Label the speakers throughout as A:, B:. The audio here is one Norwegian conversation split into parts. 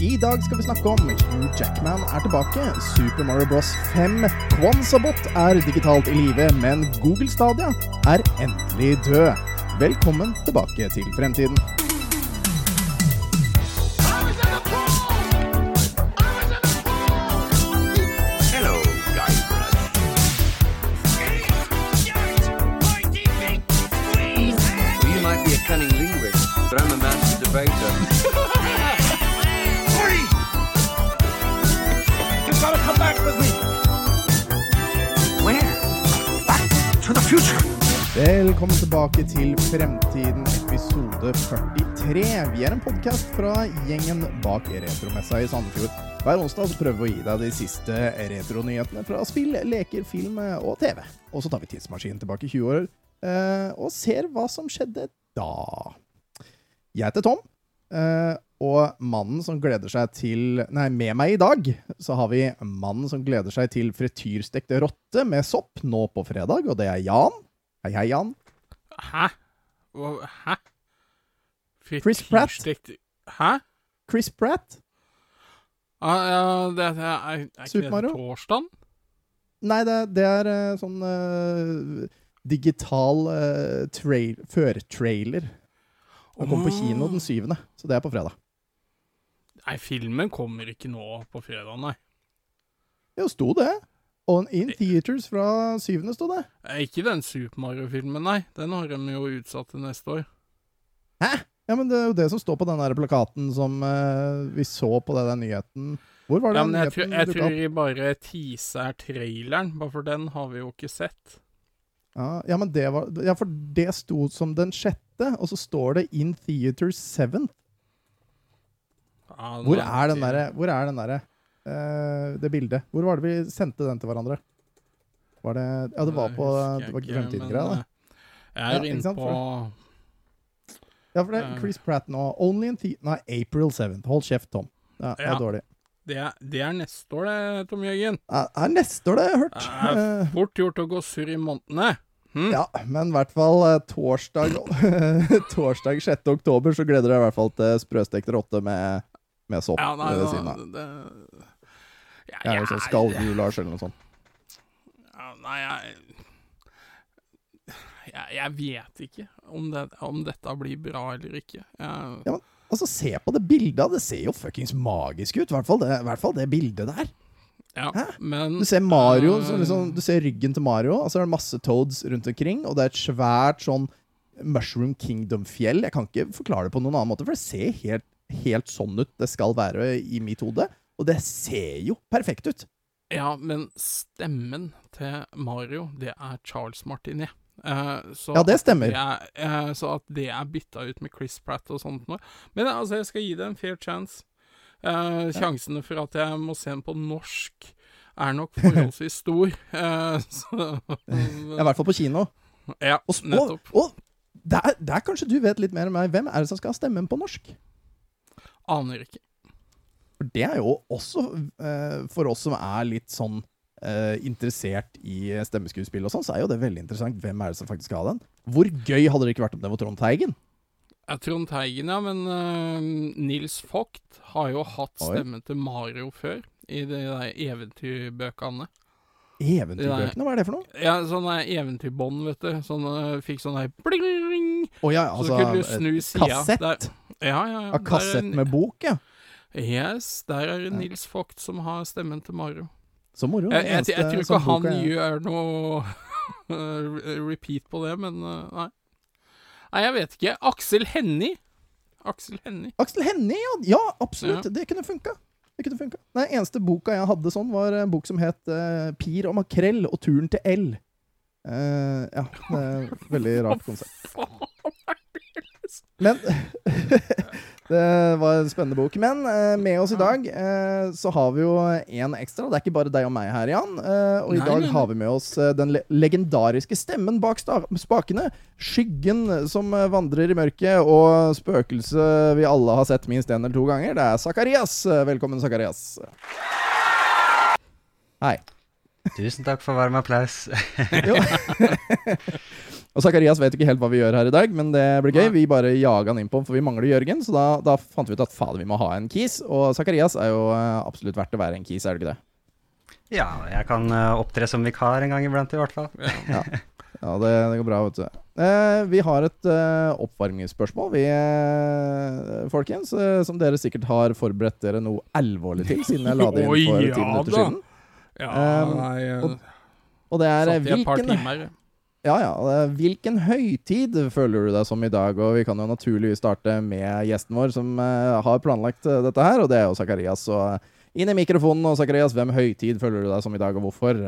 A: I dag skal vi snakke om Hugh Jackman er tilbake, Super Mario Bros 5, Quansabot er digitalt i live, men Google Stadia er endelig død. Velkommen tilbake til fremtiden. Velkommen tilbake til Fremtiden, episode 43. Vi er en podkast fra gjengen bak Retromessa i Sandefjord. Hver onsdag prøver vi å gi deg de siste retronyhetene fra spill, leker, film og TV. Og så tar vi tidsmaskinen tilbake 20 år eh, og ser hva som skjedde da. Jeg heter Tom, eh, og mannen som gleder seg til Nei, med meg i dag så har vi mannen som gleder seg til frityrstekte rotte med sopp nå på fredag, og det er Jan. Hei, hei, Jan.
B: Hæ? Hæ? Hæ?
A: Chris Pratt.
B: Frityrstekt- Hæ?
A: Chris Pratt.
B: Ah, ja, det, det er, er ikke det torsdagen?
A: Nei, det, det er eh, sånn uh, digital uh, trail, førtrailer. Den kommer på kino den syvende, så det er på fredag.
B: Nei, filmen kommer ikke nå på fredag, nei.
A: Jo, sto det. On in theaters fra syvende, sto det.
B: Eh, Ikke den Super Mario-filmen, nei. Den har de jo utsatt til neste år.
A: Hæ? Ja, men det er jo det som står på den der plakaten som uh, vi så på den nyheten. Hvor var
B: Ja,
A: den
B: men jeg, tror-
A: nyheten
B: jeg tror vi bare teaser traileren, bare for den har vi jo ikke sett.
A: Ja, ja, men det var Ja, for det sto som den sjette, og så står det In Theater Seventh.
B: Ja,
A: Hvor er den derre Hvor er den derre Det bildet? Hvor var det vi sendte den til hverandre? Var det Ja, det var på Det var ikke fremtiden-greia, det.
B: eh, Jeg er
A: ja,
B: inne på
A: Ja, for det er
B: eh.
A: Chris Pratt nå. Only in the Nei, April 7th. Hold kjeft, Tom. Ja, det er
B: Ja.
A: dårlig.
B: det er, det er neste år, det, Tom Jørgen.
A: Det er neste år, det, jeg har hørt.
B: Det er
A: Eh,
B: fort gjort å gå surr i månedene. Hm?
A: Ja, men i hvert fall eh, torsdag Torsdag 6. oktober så gleder jeg i hvert fall til sprøstekt rotte med, med sopp
B: Ja, nei,
A: ved siden av.
B: ja,
A: Ja, eller sånn skallgullasj eller noe sånt.
B: Ja, nei, jeg, jeg Jeg vet ikke om, det, om dette blir bra eller ikke. Jeg,
A: Ja, men altså, se på det bildet. Det ser jo fuckings magisk ut. I hvert fall det, hvert fall det bildet der.
B: ja, men
A: Du ser Mario, uh... liksom, du ser ryggen til Mario, og så er det masse Toads rundt omkring, og det er et svært sånn Mushroom Kingdom-fjell. Jeg kan ikke forklare det på noen annen måte, for det ser helt, helt sånn ut det skal være i mitt hode. Og det ser jo perfekt ut.
B: Ja, men stemmen til Mario, det er Charles Martinet. Eh, så
A: Ja, det stemmer.
B: det er, eh, så at det er bytta ut med Chris Pratt og sånt noe. Men altså, jeg skal gi det en fair chance. Eh, Sjansene for at jeg må se den på norsk, er nok forholdsvis stor. Eh, så
A: I hvert fall på kino.
B: Ja,
A: Og, nettopp. og, og der, der kanskje du vet litt mer enn meg. Hvem er det som skal ha stemmen på norsk?
B: Aner ikke.
A: For det er jo også eh, for oss som er litt sånn eh, interessert i stemmeskuespill og sånn, så er jo det veldig interessant. Hvem er det som faktisk skal ha den? Hvor gøy hadde det ikke vært om det var Trond Teigen?
B: Ja, Trond Teigen, ja, men uh, Nils Vogt har jo hatt
A: Oi.
B: stemmen til Mario før, i de der eventyrbøkene.
A: Eventyrbøkene, hva er det for noe?
B: Ja, sånne eventyrbånd, vet du. Sånn, fikk sånn der bling
A: Å ja,
B: Så
A: altså
B: kunne du snu
A: eh,
B: sida.
A: Kassett?
B: Der- Ja, ja, ja.
A: Ja, kassett med bok, ja.
B: Yes, der er det Nils Vogt som har stemmen til Mario.
A: Så moro.
B: Jeg, jeg, jeg,
A: jeg
B: tror ikke han
A: er-
B: gjør noe repeat på det, men uh, nei. Nei, jeg vet ikke. Aksel Hennie. Aksel Hennie.
A: Aksel Hennie, ja. Ja, absolutt. Det kunne funka. Det kunne funka. Nei, eneste boka jeg hadde sånn, var en bok som het uh, 'Pir og makrell og turen til L'. Uh, ja, det er et veldig rart konsept. Men Det var en spennende bok. Men eh, med oss i dag eh, så har vi jo en ekstra. Det er ikke bare deg og meg her, Jan. Eh, og i
B: Nei,
A: dag har vi med oss eh, den le legendariske stemmen bak spakene. Skyggen som eh, vandrer i mørket, og spøkelset vi alle har sett minst én eller to ganger. Det er Zakarias. Eh, Velkommen, Sakarias. Hei.
C: Tusen takk for varm applaus.
A: Og Zakarias vet ikke helt hva vi gjør her i dag, men det blir gøy.
B: Nei.
A: Vi bare jaga han inn på, for vi mangler Jørgen. Så da, da fant vi ut at fader, vi må ha en kis. Og Zakarias er jo eh, absolutt verdt å være en kis, er det ikke det?
D: Ja, jeg kan eh, opptre som vikar en gang iblant, i hvert fall.
B: Ja.
A: Ja, det, det går bra, vet du. Eh, vi har et eh, oppvarmingsspørsmål, vi, eh, folkens. Eh, som dere sikkert har forberedt dere noe alvorlig til, siden jeg la det inn for ti minutter siden.
B: Ja, nei,
A: og- Og det er hvilken. Ja, ja. eh, Hvilken høytid føler du deg som i dag? Og vi kan jo naturligvis starte med gjesten vår, som eh, har planlagt eh, dette her, og det er jo Zakarias. Så inn i mikrofonen, og Zakarias, hvem høytid føler du deg som i dag, og hvorfor?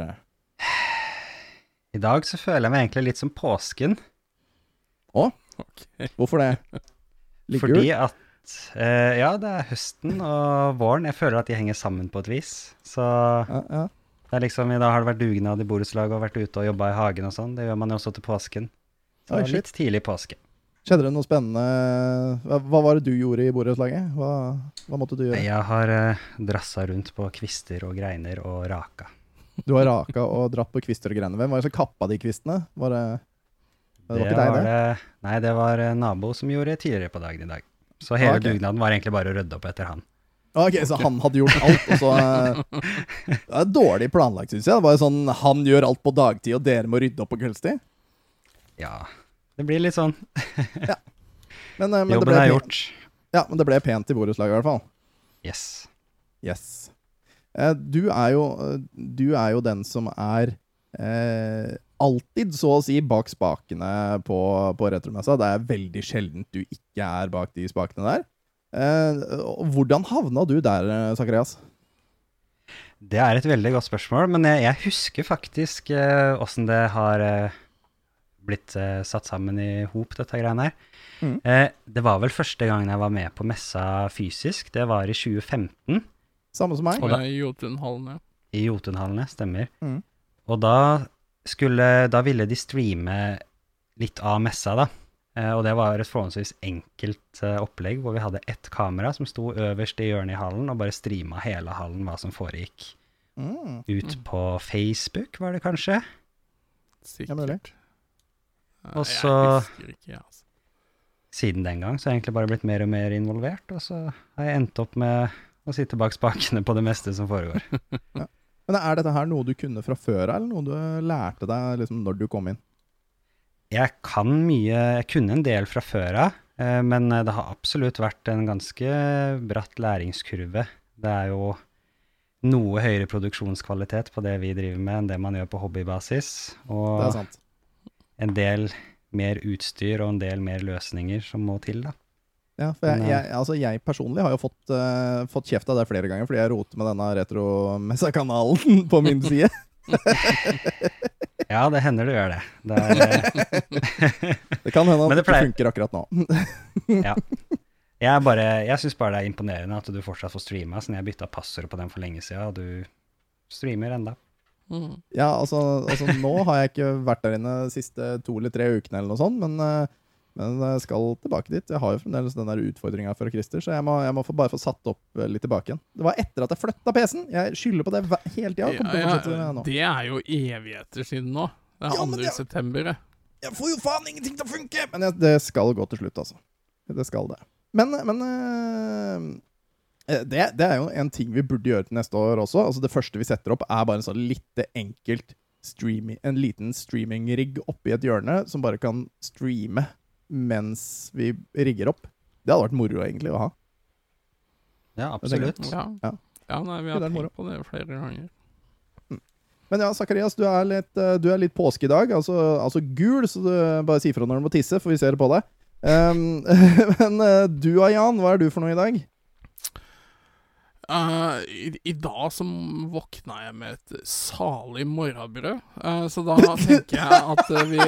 D: I dag så føler jeg meg egentlig litt som påsken,
B: Ok.
A: Hvorfor det? Litt
D: fordi
A: gul?
D: at eh, Ja, det er høsten og våren. Jeg føler at de henger sammen på et vis. Så
A: Ja, ja.
D: Det liksom I dag har det vært dugnad i borettslaget og vært ute og jobba i hagen og sånn. Det gjør man jo også til påsken. Så
A: Oi,
D: litt tidlig påske.
A: Skjedde det noe spennende? Hva, var det du gjorde i borettslaget? Hva, hva måtte du gjøre?
D: Jeg har eh, drassa rundt på kvister og greiner og raka.
A: Du har raka og dratt på kvister og greiner. Hvem var det som kappa de kvistene? Var det, det var ikke deg, det?
D: det? Nei, det var eh, nabo som gjorde tidligere på dagen i dag. Så hele
A: okay.
D: dugnaden var egentlig bare å rydde opp etter han.
A: Ok, Så han hadde gjort alt, og så eh, Det er dårlig planlagt, syns jeg. Det var jo sånn Han gjør alt på dagtid, og dere må rydde opp på kveldstid.
D: Ja, det blir litt sånn.
A: Men, eh, men, det
D: Jobben
A: ble
D: er gjort.
A: Ja, men det ble pent i borettslaget, i hvert fall.
D: Yes.
A: Yes. Eh, du, er jo, du er jo den som er eh, alltid, så å si, bak spakene på, på retromessa. Det er veldig sjeldent du ikke er bak de spakene der. Eh, hvordan havna du der, Sakarias?
D: Det er et veldig godt spørsmål, men jeg, jeg husker faktisk åssen det har eh, blitt eh, satt sammen i hop, dette greiene her.
A: Mm.
D: Eh, det var vel første gangen jeg var med på messa fysisk. Det var i 2015
A: Samme som meg?
D: Og da-
B: I Jotunhallen, ja.
D: i Jotunhallene, stemmer.
A: Mm.
D: Og da skulle Da ville de streame litt av messa, da. Eh, og det var et forholdsvis enkelt eh, opplegg hvor vi hadde ett kamera som sto øverst i hjørnet i hallen og bare streama hele hallen hva som foregikk.
A: Mm.
D: Ut på Facebook, var det kanskje?
B: Sikkert.
D: Og så-
B: ikke, altså.
D: Siden den gang så har jeg egentlig bare blitt mer og mer involvert, og så har jeg endt opp med å sitte bak spakene på det meste som foregår.
A: Men er dette her noe du kunne fra før av, eller noe du lærte deg liksom, når du kom inn?
D: Jeg kan mye, jeg kunne en del fra før av, eh, men det har absolutt vært en ganske bratt læringskurve. Det er jo noe høyere produksjonskvalitet på det vi driver med enn det man gjør på hobbybasis,
A: Det er
D: og
A: sant.
D: en del mer utstyr og en del mer løsninger som må til, da.
A: Ja, for jeg, jeg, altså jeg personlig har jo fått, uh, fått kjeft av deg flere ganger fordi jeg roter med denne retromessa-kanalen på min side.
D: Ja, det hender du gjør det. det
A: Det kan hende at det
D: pleier-
A: funker akkurat nå.
D: jeg er bare, jeg syns bare det er imponerende at du fortsatt får streama, siden jeg bytta passord på den for lenge siden, og du streamer enda.
B: Mm.
A: Ja, altså, altså nå har jeg ikke vært der inne de siste to eller tre ukene eller noe sånt, men, eh, men jeg skal tilbake dit. Jeg har jo fremdeles den utfordringa fra Christer, så jeg må, jeg må få, bare få satt opp eh, litt tilbake igjen. Det var etter at jeg flytta PC-en! Jeg skylder på det hele tida.
B: Ja, ja, det er jo evigheter siden nå. Det er
A: Ja,
B: 2.
A: det-
B: september.
A: Jeg får jo faen ingenting til å funke! Men jeg, det skal gå til slutt, altså. Det skal det. Men, men eh, det, det er jo en ting vi burde gjøre til neste år også. Altså Det første vi setter opp, er bare en sånn lite enkelt streaming, En liten streaming-rigg oppi et hjørne som bare kan streame mens vi rigger opp. Det hadde vært moro, egentlig, å ha.
D: Ja, absolutt.
B: Ja.
A: Ja.
B: ja, nei, vi har
A: moro.
B: tenkt på det flere ganger.
A: Men ja, Zakarias, du er litt, eh, du er litt påske i dag. Altså, altså gul, så du bare si ifra når du må tisse, for vi ser det på deg. Um, men eh, du og Jan, hva er du for noe i dag?
B: Uh, i, I dag så våkna jeg med et salig morrabrød, uh, så da tenker jeg at vi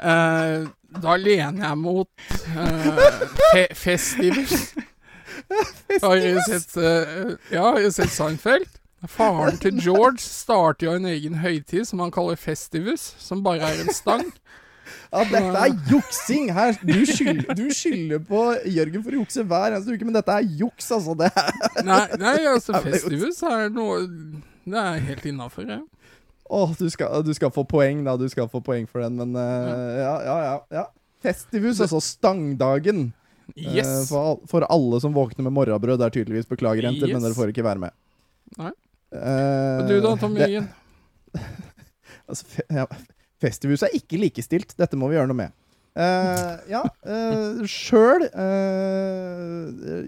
B: eh, Da lener jeg mot uh, fe Festivus. Har du sett uh, Ja, har du sett Seinfeld? Faren til George starter jo en egen høytid som han kaller Festivus, som bare er en stang.
A: Ja, dette er juksing! Her, du, skylder, du skylder på Jørgen for å jukse hver eneste uke, men dette er juks, altså. Det er,
B: Nei, nei altså
A: Ja, det
B: Festivus er noe Det er helt innafor, jeg.
A: Åh, du skal, du skal få poeng, da. Du skal få poeng for den, men uh, ja, ja, ja. ja. Festivus, altså stangdagen. Yes.
B: Yes!
A: for, all, for alle som våkner med morrabrød, Det er tydeligvis. Beklager, jenter, men dere får ikke være med.
B: Nei. Uh, du da, Tom Jørgen?
A: Altså, fe ja, Festivus er ikke likestilt. Dette må vi gjøre noe med. Uh, ja, uh, sjøl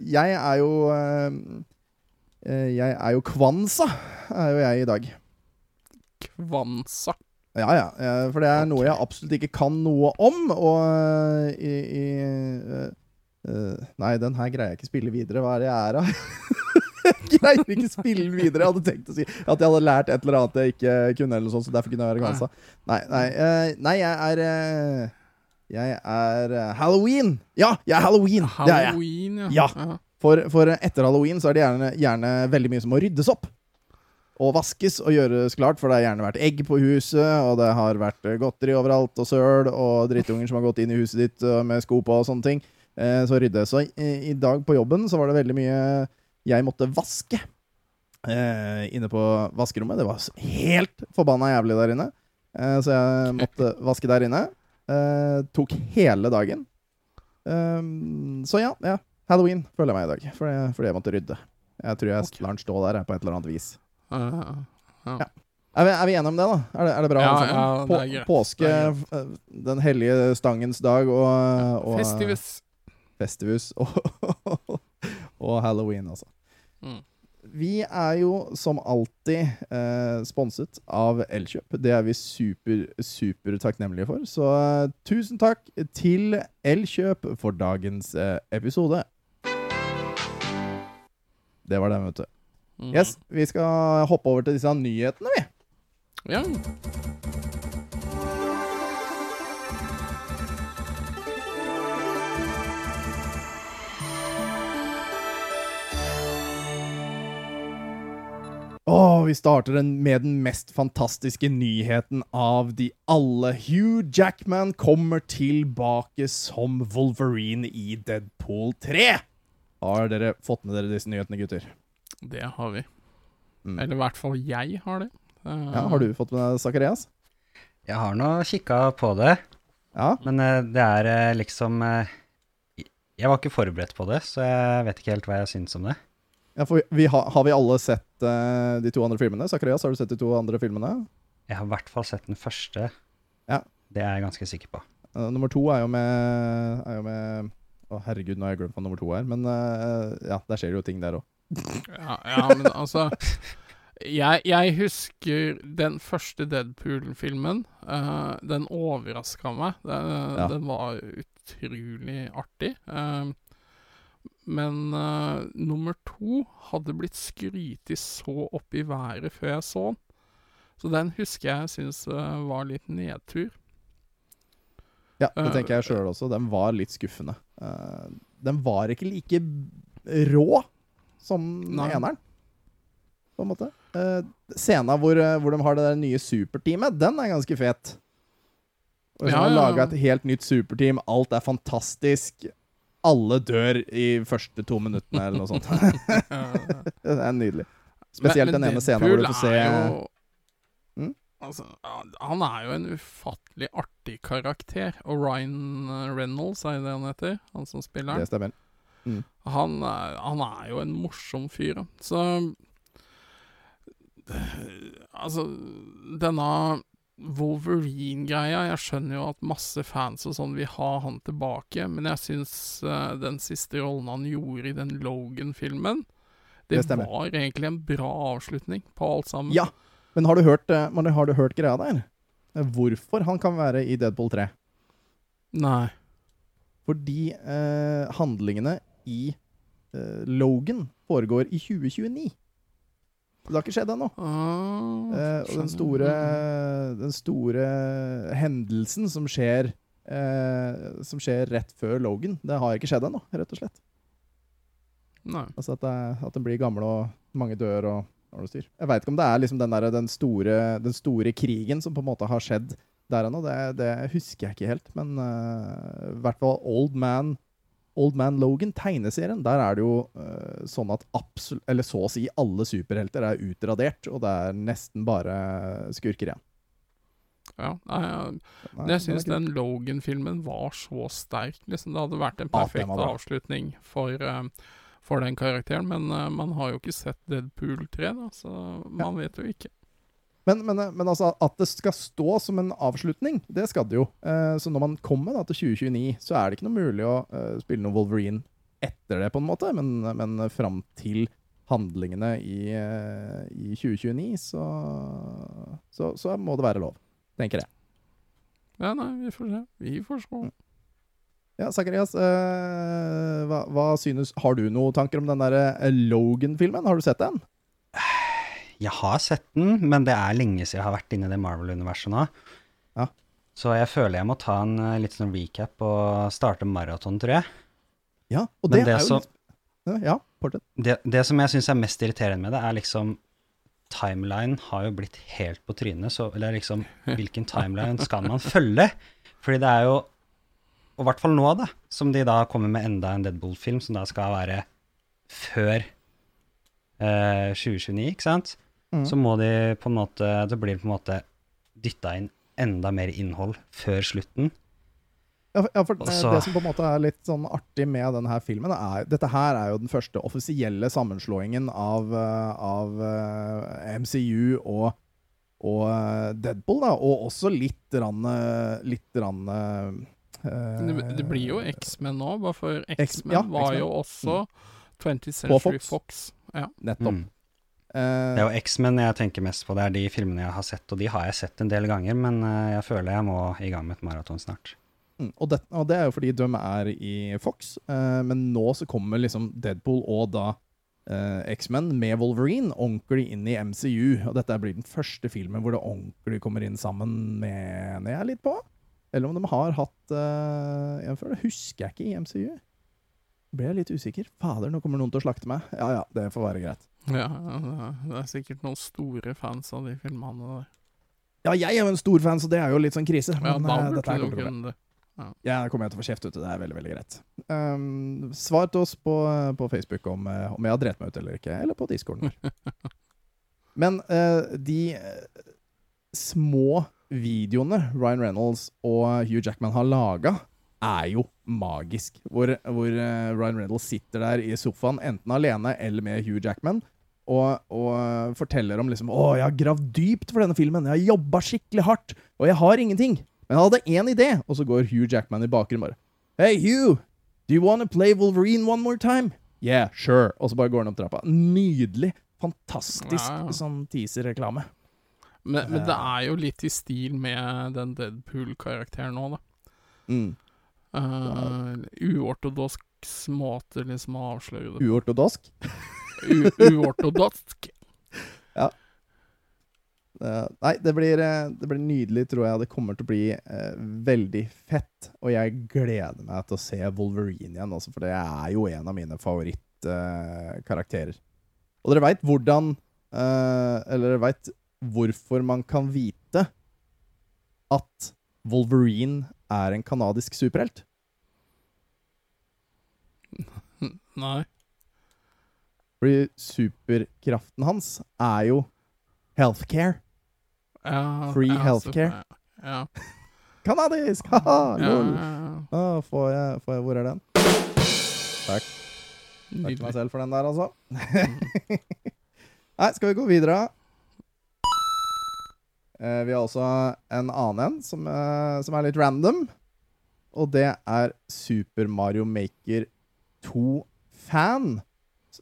A: Jeg er jo eh, eh, Jeg er jo kvansa, er jo jeg i dag.
B: Kvansa.
A: Ja, ja. eh, For det er noe jeg absolutt ikke kan noe om. Og eh, i, i eh, Nei, den her greier jeg ikke spille videre. Hva er det jeg er, da? jeg greier ikke spille videre. Jeg hadde tenkt å si at jeg hadde lært et eller annet jeg ikke kunne, eller sånt, så derfor kunne jeg være kvansa Nei, nei, uh, nei jeg er uh, Jeg er Halloween! Ja, jeg er Halloween! Det er jeg.
B: Halloween,
A: Ja.
B: ja.
A: For, for etter halloween så er det gjerne, gjerne veldig mye som må ryddes opp. Og vaskes og gjøres klart, for det har gjerne vært egg på huset, og det har vært eh, godteri overalt, og søl, og drittunger som har gått inn i huset ditt eh, med sko på og sånne ting. Eh, så ryddes. Så i, dag på jobben så var det veldig mye jeg måtte vaske. Inne på vaskerommet. Det var helt forbanna jævlig der inne. Så jeg måtte vaske der inne. Tok hele dagen. Um, så ja, ja. Halloween føler jeg meg i dag, fordi, jeg måtte rydde. Jeg tror jeg lar den stå der på et eller annet vis.
B: Eh, ja.
A: Ja. Er vi, er vi enige om det, da? Er det, er det bra?
B: Ja,
A: alle
B: ja, det er greit.
A: påske,
B: er
A: eh, den hellige stangens dag, og, og
B: Festivus.
A: Festivus og, og halloween, altså.
B: Mm.
A: Vi er jo som alltid eh, sponset av Elkjøp. Det er vi super, super takknemlige for. Så eh, tusen takk til Elkjøp for dagens eh, episode. Det var det, vet du.
B: Mm.
A: Yes, vi skal hoppe over til disse nyhetene, vi.
B: Ja.
A: Åh, vi starter den med den mest fantastiske nyheten av de alle. Hugh Jackman kommer tilbake som Wolverine i Deadpool 3. Har dere fått med dere disse nyhetene, gutter?
B: Det har vi.
A: Mm.
B: Eller i hvert fall jeg har det. Uh,
A: Ja, Har du fått med deg Zakarias?
D: Jeg har nå kikka på det,
A: Ja.
D: men uh, det er uh, liksom eh, Jeg var ikke forberedt på det, så jeg vet ikke helt hva jeg syns om det.
A: ja for vi har, har vi alle sett de to andre filmene? Zakarias, har du sett de to andre filmene?
D: Jeg har i hvert fall sett den første.
A: Ja.
D: Det er jeg ganske sikker på.
A: Nummer to er jo med, er jo med Å, herregud, nå har jeg glemt hva nummer to er. Men ja, der skjer det jo ting der òg.
B: Ja, ja, men altså jeg, jeg husker den første Deadpool-filmen. Uh, den overraska meg. Den,
A: Ja.
B: den var utrolig artig. Uh, men uh, nummer to hadde blitt skrytet så opp i været før jeg så den. Så den husker jeg syns var litt nedtur.
A: Ja, det tenker jeg sjøl også. Den var litt skuffende. Den var ikke like rå som
B: Nei.
A: eneren, på en måte. Uh, Scena hvor, eh, hvor de har det der nye superteamet, den er ganske fet. Og
B: så
A: ja, har
B: ja,
A: laga et helt nytt superteam. Alt er fantastisk. Alle dør i første to minuttene, eller noe sånt.
B: Eh,
A: det er nydelig. Spesielt
B: Men- men
A: den ene scenen hvor du får se
B: jo-
A: Mm?
B: Altså, han- er jo en ufattelig artig karakter. Og Ryan eh, Reynolds, er det han heter? Han som spiller
A: Det
B: han.
A: Stemmer.
B: Han han er jo en morsom fyr, da. Så Altså, denne Wolverine-greia Jeg skjønner jo at masse fans og sånn vil ha han tilbake, men jeg syns uh, den siste rollen han gjorde i den Logan-filmen det,
A: Det
B: var egentlig en bra avslutning på alt sammen.
A: Ja, men har du hørt, eh, men har du hørt greia der? Eh, Hvorfor han kan være i Deadpool 3?
B: Nei.
A: Fordi eh, handlingene i uh, Logan foregår i 2029. Det har ikke skjedd ennå.
B: Ah,
A: uh, og den store, den store hendelsen som skjer uh, Som skjer rett før Logan, det har ikke skjedd ennå, rett og slett.
B: Nei.
A: Altså at, det, den blir gammel og mange dør og har styr. Jeg veit ikke om det er liksom den, der, den, store, den store krigen som på en måte har skjedd der ennå. Det, det husker jeg ikke helt. Men i hvert fall Old Man Old Man Logan, tegneserien, der er det jo uh, sånn at absolutt Eller så å si alle superhelter er utradert, og det er nesten bare skurker igjen.
B: Ja, nei,
A: Nei,
B: jeg syns den Logan-filmen var så sterk. Liksom, det hadde vært en perfekt
A: ja,
B: avslutning for, eh, for den karakteren. Men uh, man har jo ikke sett Deadpool 3, da, så man vet jo ikke.
A: Men, men, men altså, at det skal stå som en avslutning, det skal det jo. Eh, så når man kommer da, til 2029, så er det ikke noe mulig å eh, spille noe Wolverine etter det, på en måte. Men, men fram til handlingene i, eh, i 2029, så, så, så må det være lov, tenker jeg.
B: Ja, nei, vi får se. Vi får se.
A: Ja, Zakarias, eh, hva, hva synes Har du noen tanker om den der Logan-filmen? Har du sett den?
D: Jeg har sett den, men det er lenge siden jeg har vært inne i det Marvel-universet nå.
A: Ja.
D: Så jeg føler jeg må ta en eh, litt sånn recap og starte maraton, tror jeg.
A: Ja, og det,
D: det
A: er jo
D: som-
A: litt Ja, fortsett.
D: Det, det som jeg syns er mest irriterende med det, er liksom Timeline har jo blitt helt på trynet, så eller liksom Hvilken timeline skal man følge? Fordi det er jo Og i hvert fall nå, da, som de da kommer med enda en Deadpool-film som da skal være før eh, 2029, ikke sant?
A: Mhm.
D: Så må de på en måte Det blir på en måte dytta inn enda mer innhold før slutten.
A: Ja, for- ja, for
D: Og
A: eh, Det som på en måte er litt sånn artig med denne her filmen, er Dette her er jo den første offisielle sammenslåingen av, eh, av eh, MCU og, og eh, Deadpool, da. Og også litt rann, Litt rann uh,
B: Det, det blir jo X-Men nå, bare for X-Men
A: ja,
B: var jo også 20th Century
A: Fox.
B: Fox. Ja.
A: Nettopp.
D: Mm.
A: Eh,
D: Det er jo X-Men jeg tenker mest på. Det er de filmene jeg har sett, og de har jeg sett en del ganger, men eh, jeg føler jeg må i gang med et maraton snart.
A: Mm, og, det, og det er jo fordi de er i Fox, eh, men nå så kommer liksom Deadpool og da eh, X-Men med Wolverine ordentlig inn i MCU. Og dette blir den første filmen hvor det ordentlig kommer inn sammen, mener jeg litt på. Eller om de har hatt uh, en før. Det husker jeg ikke i MCU. Ble jeg litt usikker. Fader, nå kommer noen til å slakte meg. Ja ja, det får være greit.
B: Ja, det er- er sikkert noen store fans av de filmene der.
A: Ja, jeg er jo en stor fan, så det er jo litt sånn krise.
B: Ja, da
A: eh,
B: burde
A: dette her
B: du
A: å
B: kunne det.
A: Ja, Jeg kommer jeg til å få kjeft ut. Det er veldig, veldig greit. Um, svar til oss på, på Facebook om, eh, om jeg har drept meg ut eller ikke, eller på discorden vår. Men uh, de eh, små videoene Ryan Reynolds og Hugh Jackman har laga, er jo magisk. Hvor, hvor eh, Ryan Reynolds sitter der i sofaen, enten alene eller med Hugh Jackman, og, og forteller om liksom Å, jeg har gravd dypt for denne filmen. Jeg har jobba skikkelig hardt, og jeg har ingenting. Men han hadde én idé, og så går Hugh Jackman i bakgrunnen bare Hey, Hugh! Do you wanna play Wolverine one more time? Yeah, sure. Og så bare går han opp trappa. Nydelig. Fantastisk
B: Ja, ja.
A: sånn teaser-reklame.
B: Men, men det er jo litt i stil med den Deadpool-karakteren nå, da.
A: Mm.
B: Uh, uortodoks måte liksom å avsløre det.
A: Uortodosk.
B: U ja.
A: Uh, nei, det blir, eh, det blir nydelig, tror jeg. Det kommer til å bli uh, veldig fett. Og jeg gleder meg til å se Wolverine igjen, også, for det er jo en av mine favorittkarakterer. og dere veit hvordan Eller dere veit hvorfor man kan vite at Wolverine er en kanadisk superhelt?
B: Nei.
A: Fordi superkraften hans er jo healthcare.
B: Ja,
A: Free
B: ja,
A: healthcare.
B: så- Ja.
A: Kanadisk! Haha! lol. Ah, får, jeg, får jeg Hvor er den? Takk. Takk meg selv for den der, altså. Nei, skal vi gå videre? Eh, vi har også en annen en som, eh, som er litt random. Og det er Super Mario Maker 2-fan.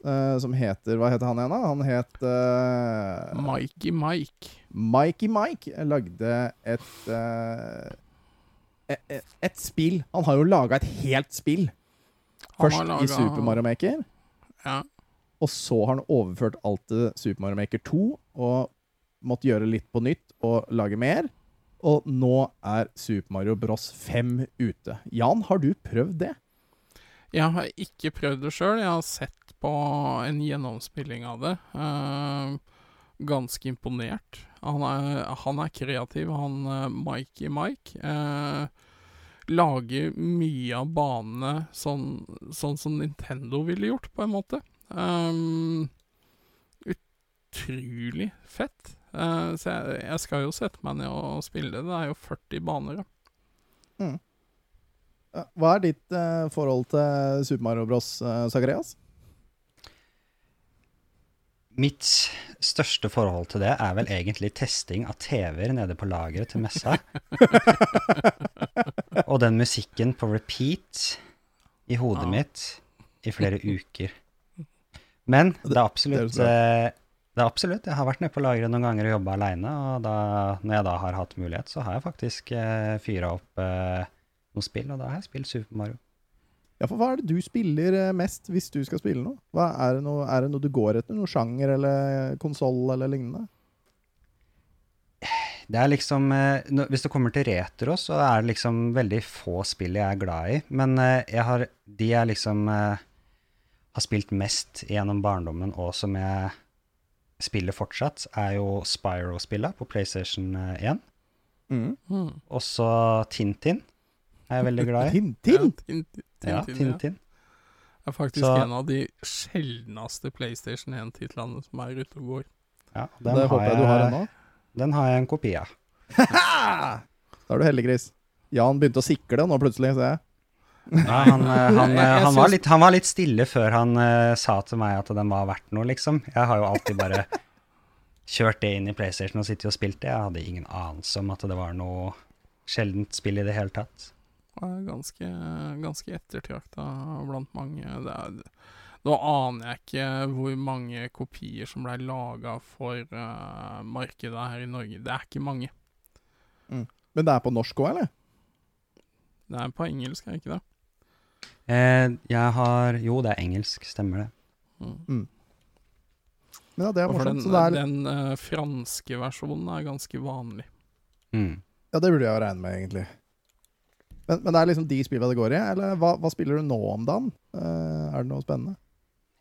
A: Eh, som heter Hva heter han igjen, da? Han het uh,
B: Mikey Mike.
A: Mikey Mike lagde et uh, et, et, et spill. Han har jo laga et helt spill. Først
B: laget,
A: i Super Mario Maker,
B: Ja.
A: og så har han overført alt til Super Mario Maker 2 og måtte gjøre litt på nytt og lage mer. Og nå er Super Mario Bros 5 ute. Jan, har du prøvd det?
B: Jeg har ikke prøvd det sjøl. Jeg har sett på en gjennomspilling av det. Uh, ganske imponert. Han er, han er kreativ, han uh, Mikey Mike. Uh, lager mye av banene sånn, sånn som Nintendo ville gjort, på en måte. Um, utrolig fett. Så jeg, jeg skal jo sette meg ned og spille det. Det er jo 40 baner. da.
A: Ja, Hva er ditt uh, forhold til Super Mario Bros, uh, Zacharias?
D: Mitt største forhold til det er vel egentlig testing av TV-er nede på lageret til messa. og den musikken på repeat i hodet
B: Ja.
D: mitt i flere uker. Men det er absolutt
A: det er
D: eh, det er absolutt. Jeg har vært nede på lageret noen ganger og jobba aleine, og da, når jeg da har hatt mulighet, så har jeg faktisk eh, fyra opp eh, noen spill, og da har jeg spilt Super Mario.
A: Ja, for hva er det du spiller eh, mest hvis du skal spille noe? Hva, er, det noe er det noe du går etter? Noe sjanger eller konsoll eller lignende?
D: Det er liksom eh, Hvis det kommer til retro, så er det liksom veldig få spill jeg er glad i. Men eh, jeg har, de jeg liksom eh, har spilt mest gjennom barndommen, og som jeg spiller fortsatt, er jo Spyro-spilla på PlayStation eh, 1.
A: Mm.
B: Mm.
D: Også Tintin er jeg veldig glad i.
A: Tintin?
B: Ja, Tintin, ja.
D: Tintin.
B: Det er faktisk
D: Så-
B: en av de sjeldneste PlayStation 1-titlene som er ute og går.
D: Ja,
A: Det håper jeg du har ennå.
D: Den har jeg en kopi av.
A: Da er du heldig, Chris. Jan begynte å sikle nå plutselig, ser jeg.
D: Nei, han, eh, han,
B: Jeg-
D: eh, han, var litt, han var litt stille før han uh, sa til meg at den var verdt noe, liksom. Jeg har jo alltid bare kjørt det inn i PlayStation og sittet og spilt det. Jeg hadde ingen anelse om at det var noe sjeldent spill i det hele tatt.
B: Ganske, ganske ettertrakta blant mange. Det er, nå aner jeg ikke hvor mange kopier som ble laga for uh, markedet her i Norge. Det er ikke mange.
A: Men det er på norsk òg, eller?
B: Det er på engelsk, er det ikke det?
D: Eh, jeg har Jo, det er engelsk, stemmer det.
B: Mm.
A: Men ja, det er
B: morsomt. den.
A: Så det er,
B: den uh, franske versjonen er ganske vanlig.
D: Mm.
A: ja, det burde jeg jo regne med, egentlig. Men, men det er liksom de spillene det går i? Eller hva, hva spiller du nå om dagen? Uh, er det noe spennende?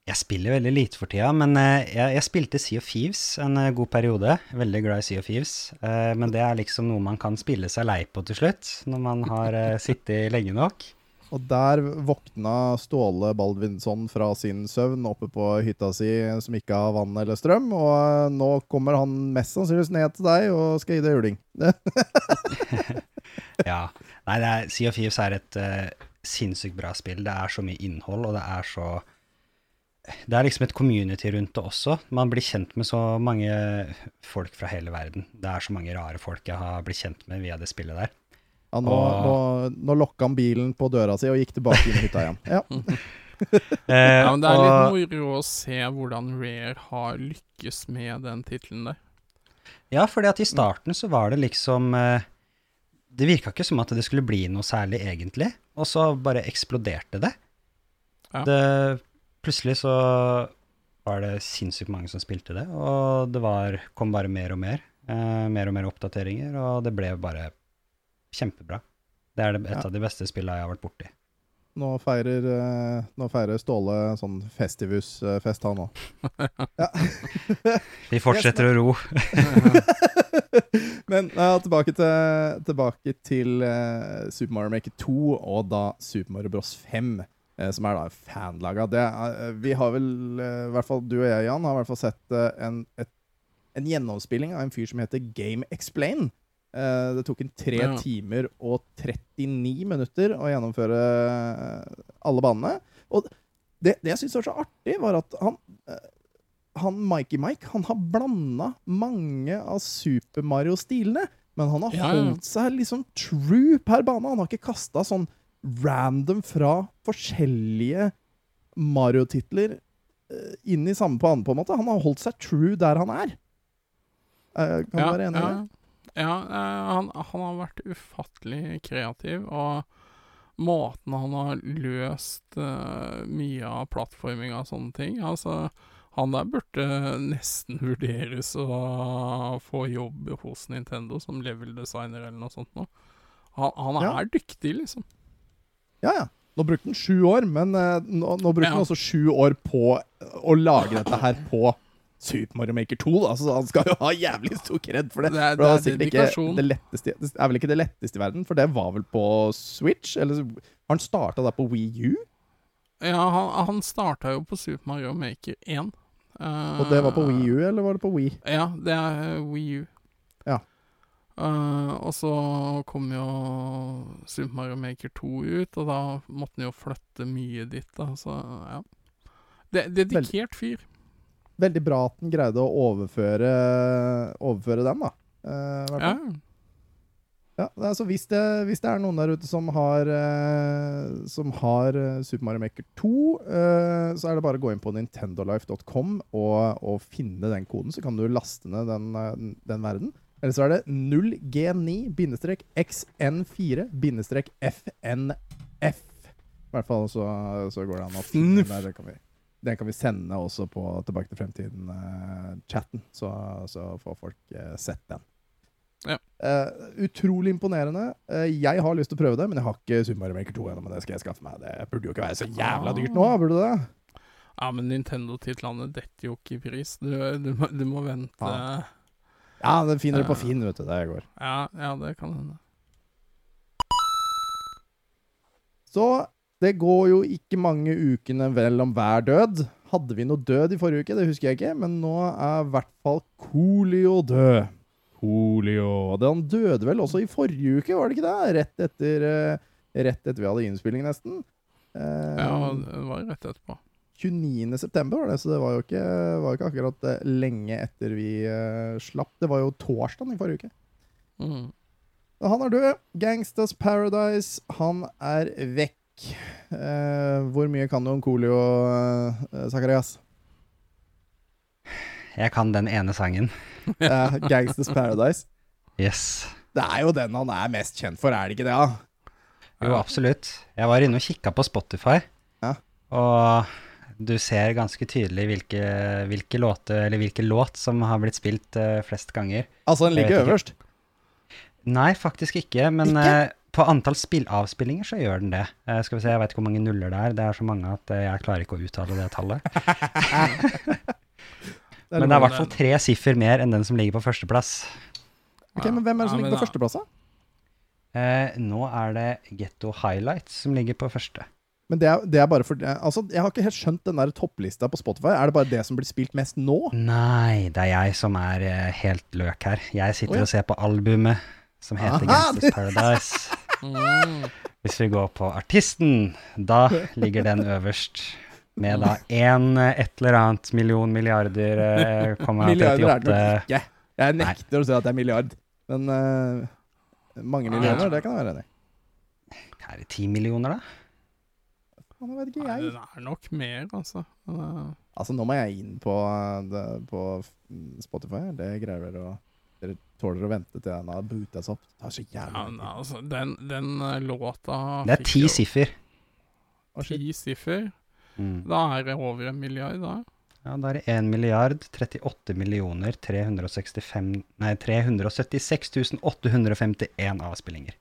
D: Jeg spiller veldig lite for tida, men uh, jeg, jeg spilte Sea of Thieves en uh, god periode. Veldig glad i Sea of Thieves. Men det er liksom noe man kan spille seg lei på til slutt, når man har sittet lenge nok.
A: Og der våkna Ståle Baldvinsson fra sin søvn oppe på hytta si som ikke har vann eller strøm, og nå kommer han mest sannsynligvis ned til deg og skal gi deg juling.
D: Ja. Nei, det er, Sea of Thieves er et uh, sinnssykt bra spill. Det er så mye innhold, og det er så Det er liksom et community rundt det også. Man blir kjent med så mange folk fra hele verden. Det er så mange rare folk jeg har blitt kjent med via det spillet der.
A: Ja, nå,
D: Og-
A: nå, nå lokka han bilen på døra si og gikk tilbake inn i hytta igjen. Ja.
D: Eh,
B: Ja, men det er litt moro å se hvordan Rare har lykkes med den tittelen der.
D: Ja, fordi at i starten så var det liksom eh, Det virka ikke som at det skulle bli noe særlig, egentlig. Og så bare eksploderte det.
B: Ja.
D: det plutselig så var det sinnssykt mange som spilte det, og det var, kom bare mer og mer. Eh, mer og mer oppdateringer, og det ble bare kjempebra. Det er det, et
A: Ja.
D: av de beste spillene jeg har vært borti.
A: Nå feirer, eh, nå feirer Ståle sånn Festivus-fest, han òg.
D: Vi fortsetter å ro.
A: Men ja, tilbake til, tilbake til eh, Super Mario Maker 2 og da Super Mario Bros 5, eh, som er da fanlaga. Det, vi har vel, eh, i hvert fall du og jeg, Jan, har i hvert fall sett eh, en, et, en gjennomspilling av en fyr som heter Game Explain. Eh, det tok en tre
B: Ja.
A: timer og 39 minutter å gjennomføre eh, alle banene. Og det, det jeg syns var så artig, var at han uh, han Mikey Mike han har blanda mange av Super Mario-stilene, men han har
B: Ja, ja.
A: holdt seg liksom true per bane. Han har ikke kasta sånn random fra forskjellige Mario-titler uh, inn i samme bane, på en måte. Han har holdt seg true der han er. Uh, kan du være enig i det?
B: Ja, eh, han, han har vært ufattelig kreativ, og måten han har løst uh, mye av plattforminga og sånne ting Altså, han der burde nesten vurderes å få jobb hos Nintendo som level designer eller noe sånt noe. Han, han er
A: Ja.
B: dyktig, liksom.
A: Ja, ja. Nå brukte han sju år, men uh, nå, nå brukte
B: Ja.
A: han også sju år på å lage dette her på Super Mario Maker 2, da, så han skal jo ha jævlig stor kred for det.
B: Det er- det er,
A: det
B: er.
A: Ikke det, letteste, det er vel ikke det letteste i verden, for det var vel på Switch? Eller har han starta der på Wii U?
B: Ja, han, han starta jo på Super Mario Maker 1. Uh,
A: Og det var på Wii U, eller var det på Wii?
B: Ja, det er uh, Wii U.
A: Ja.
B: Uh, og så kom jo Super Mario Maker 2 ut, og da måtte han jo flytte mye dit, da, så ja. Det, dedikert fyr.
A: Veldig bra at den greide å overføre, overføre den, da. Uh,
B: Ja.
A: Ja, altså hvis det, hvis det er noen der ute som har, uh, som har eh, Super Mario Maker 2, uh, så er det bare å gå inn på nintendolife.com og, og finne den koden, så kan du laste ned den, den verden. Eller så er det 0G9-XN4-FNF. I hvert fall så, så går det an å finne den. Den kan vi, sende også på Tilbake til fremtiden-chatten, så, så får folk eh, sett den.
B: Ja.
A: Uh, utrolig imponerende. Uh, jeg har lyst til å prøve det, men jeg har ikke Super Maker 2 ennå. Men det skal jeg skaffe meg. Det burde jo ikke være så jævla dyrt nå, burde det?
B: Ja, men Nintendo-titlene detter jo ikke i pris. Du, du, må, du må vente.
A: Ja.
B: Ja.
A: Ja, det finner du på Finn, vet du. Det går.
B: ja, det kan hende.
A: Så det går jo ikke mange ukene vel om hver død. Hadde vi noe død i forrige uke? Det husker jeg ikke, men nå er i hvert fall Coolio død. Coolio. Han døde vel også i forrige uke, var det ikke det? Rett etter, eh, rett etter vi hadde innspilling, nesten. Eh,
B: Ja, det var rett etterpå.
A: 29. september var det, så det var jo ikke, var ikke akkurat eh, lenge etter vi slapp. Det var jo torsdag i forrige uke.
B: Mm.
A: Han er død. Gangsters Paradise, han er vekk. Eh, hvor mye kan du om Colio, eh, Zakarias?
D: Jeg kan den ene sangen.
A: Eh, Gangsters Paradise.
D: Yes.
A: Det er jo den han er mest kjent for, er det ikke det? Ja?
D: Jo, absolutt. Jeg var inne og kikka på Spotify,
A: Ja.
D: og du ser ganske tydelig hvilke, hvilke låter, eller hvilke låt som har blitt spilt uh, flest ganger.
A: Altså, den ligger
D: ikke.
A: øverst.
D: Nei, faktisk ikke, men
A: Ikke?
D: Eh, på antall spillavspillinger så gjør den det. Uh, skal vi se, jeg vet ikke hvor mange nuller det er. Det er så mange at eh, jeg klarer ikke å uttale det tallet.
A: Det
D: Men det er i hvert fall tre siffer mer enn den som ligger på førsteplass.
A: Ok, men Hvem er det som
B: Ja,
A: ligger på førsteplass? da?
D: Eh, nå er det Getto Highlights som ligger på første.
A: Men det er, det er bare for Altså, Jeg har ikke helt skjønt den der topplista på Spotify. Er det bare det som blir spilt mest nå?
D: Nei, det er jeg som er eh, helt løk her. Jeg sitter
A: oh, ja.
D: og ser på albumet som heter
A: Aha,
D: Gangsters Paradise.
B: Mm.
D: Hvis vi går på artisten, da ligger den øverst. Med da én et eller annet million milliarder eh,
A: Milliarder er det nok ikke. Jeg nekter å si at det er milliard. Men uh, mange millioner, det kan jeg være enig i.
D: Er det ti millioner, da?
A: Faen, vet ikke,
B: Nei,
A: jeg.
B: det er nok mer, altså. Eh,
A: Altså, nå må jeg inn på, eh, det, på Spotify. Det greier dere å Dere tåler å vente til den har boota seg opp. Det tar så jævlig ja,
B: altså, den, den eh, låta
D: Det er ti
B: jo
D: siffer.
B: Ti siffer.
D: Mm.
B: Da er det over en milliard, da.
D: Ja, da er det 1 milliard 38 millioner 365 Nei, 376 851 avspillinger.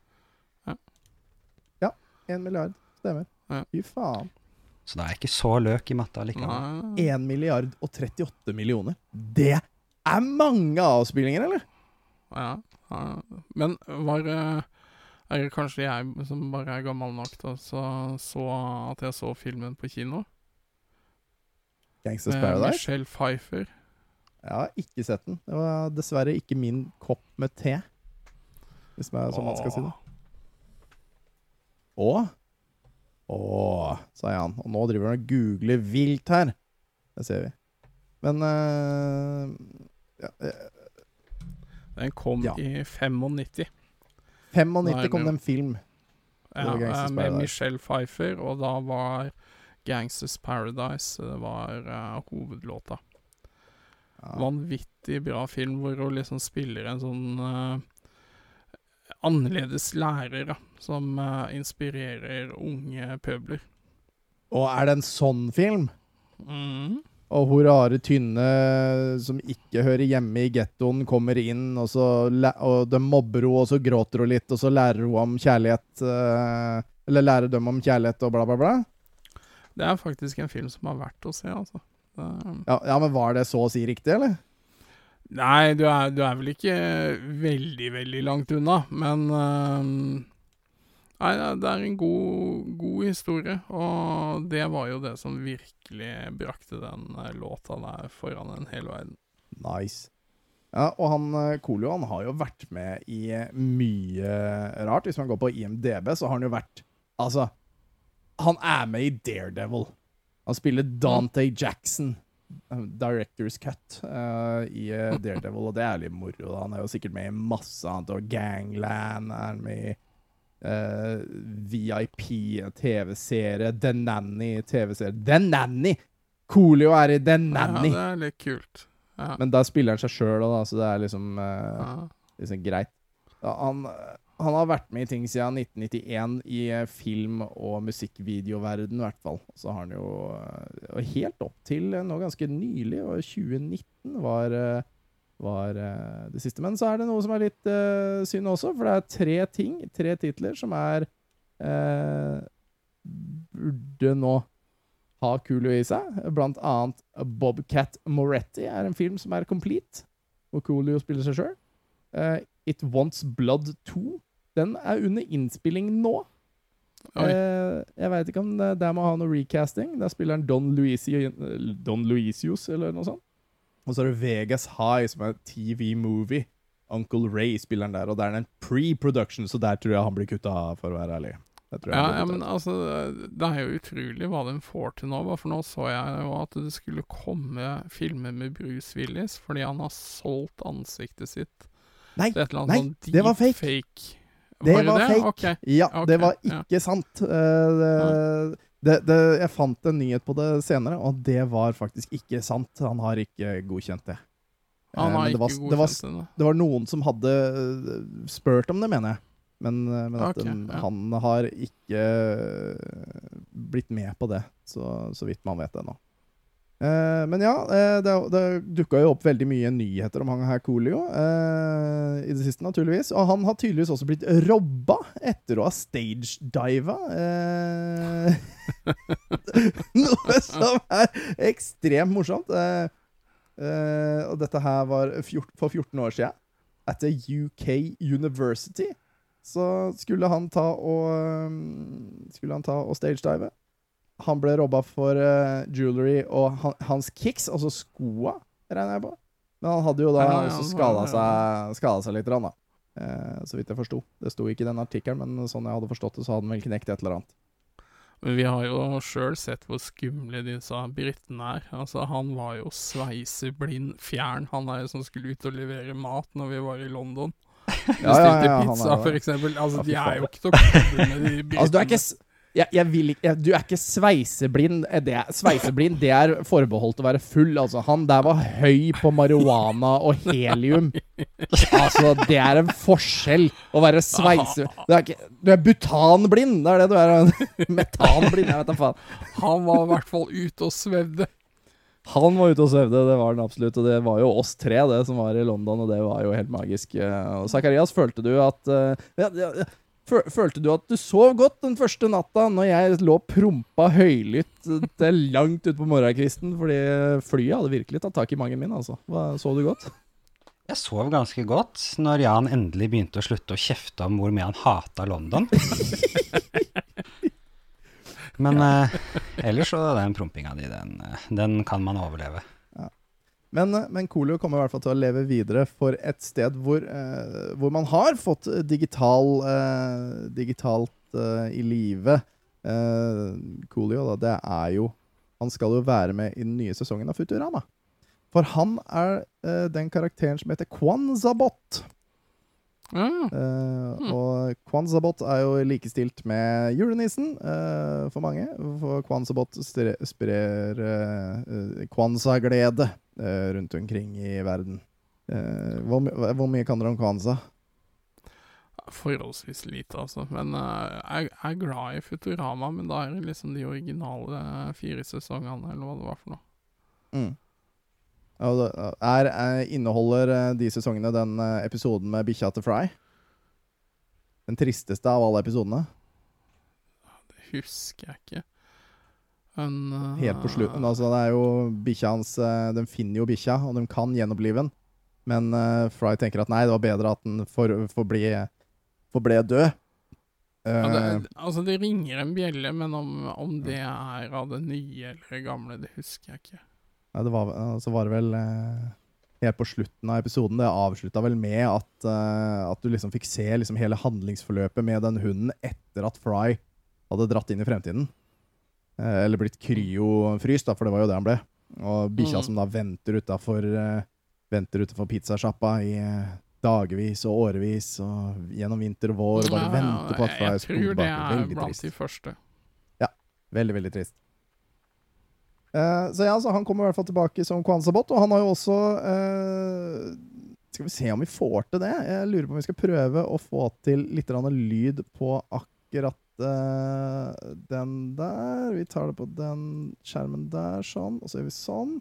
A: En milliard. Stemmer.
B: Ja.
A: Fy faen.
D: Så det er ikke så løk i matta likevel.
A: 1 milliard og 38 millioner. Det er mange avspillinger, eller?
B: Ja. Men var Er det kanskje jeg som bare er gammel nok til å så, så at jeg så filmen på kino?
A: Gangsters Paradise?
B: Michelle Pfeiffer.
A: Jeg har ikke sett den. Det var dessverre ikke min kopp med te. Hvis man, sånn man skal si det. Å? Å, sa Jan. Og nå driver han og googler vilt her. Det ser vi. Men uh, ja, eh,
B: Den kom
A: Ja.
B: i 95.
A: 95
B: Nei,
A: kom
B: det-
A: en film.
B: Ja, eh, med
A: Paradise.
B: Michelle Pfeiffer, og da var Gangsters Paradise Det var uh, hovedlåta.
A: Ja.
B: Vanvittig bra film hvor hun liksom spiller en sånn uh, annerledes lærer da, som uh, inspirerer unge pøbler.
A: Og er det en sånn film?
B: Mm.
A: Og hun rare, tynne som ikke hører hjemme i gettoen, kommer inn, og, så og de mobber henne, og så gråter hun litt, og så lærer hun om kjærlighet eh, Eller lærer dem om kjærlighet og bla, bla, bla.
B: Det er faktisk en film som har vært å se, altså. Det-
A: Ja, ja, men var det så å si riktig, eller?
B: Nei, du er, du er vel ikke veldig, veldig langt unna, men ehm, Nei, det- er en god, god historie, og det var jo det som virkelig brakte den eh, låta der foran en hel verden.
A: Nice. Ja, og han Kolio han har jo vært med i eh, mye rart. Hvis man går på IMDb, så har han jo vært Altså, han er med i Daredevil. Han spiller Dante Jackson, eh, Directors Cut, uh, i eh, Daredevil, og det er litt moro. Han er jo sikkert med i masse annet, og Gangland er han med i. eh, VIP, TV-serie, The Nanny, TV-serie The Nanny! Coolio er i The Nanny!
B: Ja, det er litt kult. Ja.
A: Men da spiller han seg sjøl òg, så det er liksom, uh,
B: ja.
A: liksom greit. Ja, han, han har vært med i ting siden 1991 i eh, film- og musikkvideoverden, i hvert fall. Så har han jo eh, Helt opp til eh, nå ganske nylig, og 2019 var, eh, var eh, det siste. Men så er det noe som er litt uh, synd også, for det er tre ting, tre titler, som er uh, Burde nå ha Coolio i seg. Blant annet Bobcat Moretti er en film som er complete, hvor Coolio spiller seg sjøl. It Wants Blood 2. Den er under innspilling nå. Jeg veit ikke om det der må ha noe recasting. Der spiller han Don, Luisi, Don Luisius, eller noe sånt. Og så er det Vegas High, som er TV-movie. Uncle Ray spiller han der, og det er en pre-production, så der tror jeg han blir kutta av, for å være ærlig.
B: Ja, ja, men altså, det er jo utrolig hva de får til nå. For nå så jeg jo at det skulle komme filmer med Bruce Willis, fordi han har solgt ansiktet sitt
A: Nei, nei,
B: sånn
A: det var fake.
B: deepfake.
A: Det
B: Var det?
A: fake.
B: Okay.
A: Ja,
B: okay.
A: det var
B: ja.
A: ikke sant. Eh, det, det, det, jeg fant en nyhet på det senere, og det var faktisk ikke sant. Han har ikke godkjent det.
B: Han
A: Eh,
B: har
A: det
B: ikke
A: var, det, var,
B: godkjent det.
A: det var noen som hadde eh, spurt om det, mener jeg. Men, eh, men at
B: okay,
A: den,
B: ja.
A: han har ikke blitt med på det, så, så vidt man vet ennå. Eh, men ja, eh, det, det dukka jo opp veldig mye nyheter om han her Coolio uh, i det siste, naturligvis. Og han har tydeligvis også blitt robba etter å ha stagediva. Noe som er ekstremt morsomt. Og dette her var fjort, for 14 år siden. Etter UK University så skulle han ta og um, Skulle han ta og stagedive. Han ble robba for uh, jewelry og han, hans kicks, altså skoa, regner jeg på. Men han hadde jo da
B: Ja, ja,
A: skada seg, seg litt, rann, da. Eh, så vidt jeg forsto. Det sto ikke i den artikkelen, men sånn jeg hadde forstått det, så hadde han vel knekt et eller annet.
B: Men vi har jo sjøl sett hvor skumle disse britene er. Altså, han var jo sveiseblind fjern, han der som skulle ut og levere mat når vi var i London.
A: Ja, ja,
B: Bestilte
A: ja, han
B: pizza,
A: er
B: for eksempel. Altså,
A: Ja,
B: de er jo ikke til å kødde med de britene.
A: Altså, du er ikke jeg, jeg vil ikke, jeg, du er ikke sveiseblind. Eh, Det, sveiseblind det er forbeholdt å være full. Altså, han der var høy på marihuana og helium. Altså, det er en forskjell å være sveise... Du er, ikke, du er butanblind, det er det du er. Metanblind, jeg vet da faen.
B: Han var i hvert fall ute og svevde.
A: Han var ute og svevde, det var han absolutt. Og det var jo oss tre det som var i London, og det var jo helt magisk. Eh, Og Zakarias, følte du at uh, ja, ja, Følte du at du sov godt den første natta når jeg lå prompa høylytt til langt utpå morgenkvisten? Fordi flyet hadde virkelig tatt tak i magen min, altså. Sov du godt?
D: Jeg sov ganske godt når Jan endelig begynte å slutte å kjefte om hvor mye han hata London. Men eh, ellers så den prompinga di, den, eh, den kan man overleve.
A: Men, eh, men Coolio kommer i hvert fall til å leve videre for et sted hvor, eh, hvor man har fått digital, eh, digitalt eh, i live. Eh, Coolio, da, det er jo Han skal jo være med i den nye sesongen av Futurama. For han er eh, den karakteren som heter Kwanzabot.
B: Ja,
A: Uh, Og Kwanzabot er jo likestilt med julenissen uh, for mange. For Kwanzabot sprer uh, Kwanza-glede rundt omkring i verden. Hvor, hvor mye kan dere om Kwanza?
B: forholdsvis lite, altså. Men eh, jeg er glad i Futurama, men da er det liksom de originale fire sesongene, eller hva det var for noe.
A: Mm. Er, er, inneholder eh, de sesongene den eh, episoden med bikkja til Fry? Den tristeste av alle episodene?
B: Det husker jeg ikke. Men uh,
A: Helt på slutten. Altså, det er jo bikkja hans eh, De finner jo bikkja, og de kan gjenopplive den. Men uh, Fry tenker at nei, det var bedre at den får- forble forble død.
B: ja,
A: Eh,
B: det, altså, det ringer en bjelle, men om, om det er av det nye eller gamle, det husker jeg ikke.
A: Nei, det var, eh, så var det vel eh, helt på slutten av episoden. Det avslutta vel med at, eh, at du liksom fikk se liksom hele handlingsforløpet med den hunden etter at Fry hadde dratt inn i fremtiden. Eller blitt kryofryst, da, for det var jo det han ble. Og bikkja
B: Mm.
A: som da venter utafor uh, Venter utenfor pizzasjappa i dagevis og årevis og gjennom vinter og vår og bare
B: Ja,
A: venter på at Fry
B: jeg tror det
A: tilbake.
B: er
A: Veldig
B: blant
A: trist.
B: de første.
A: Veldig, veldig trist. Eh, så ja, så han kommer i hvert fall tilbake som Kwanzabot, og han har jo også uh, Skal vi se om vi får til det? Jeg lurer på om vi skal prøve å få til litt lyd på akkurat uh, den der. Vi tar det på den skjermen der, sånn, og så gjør vi sånn.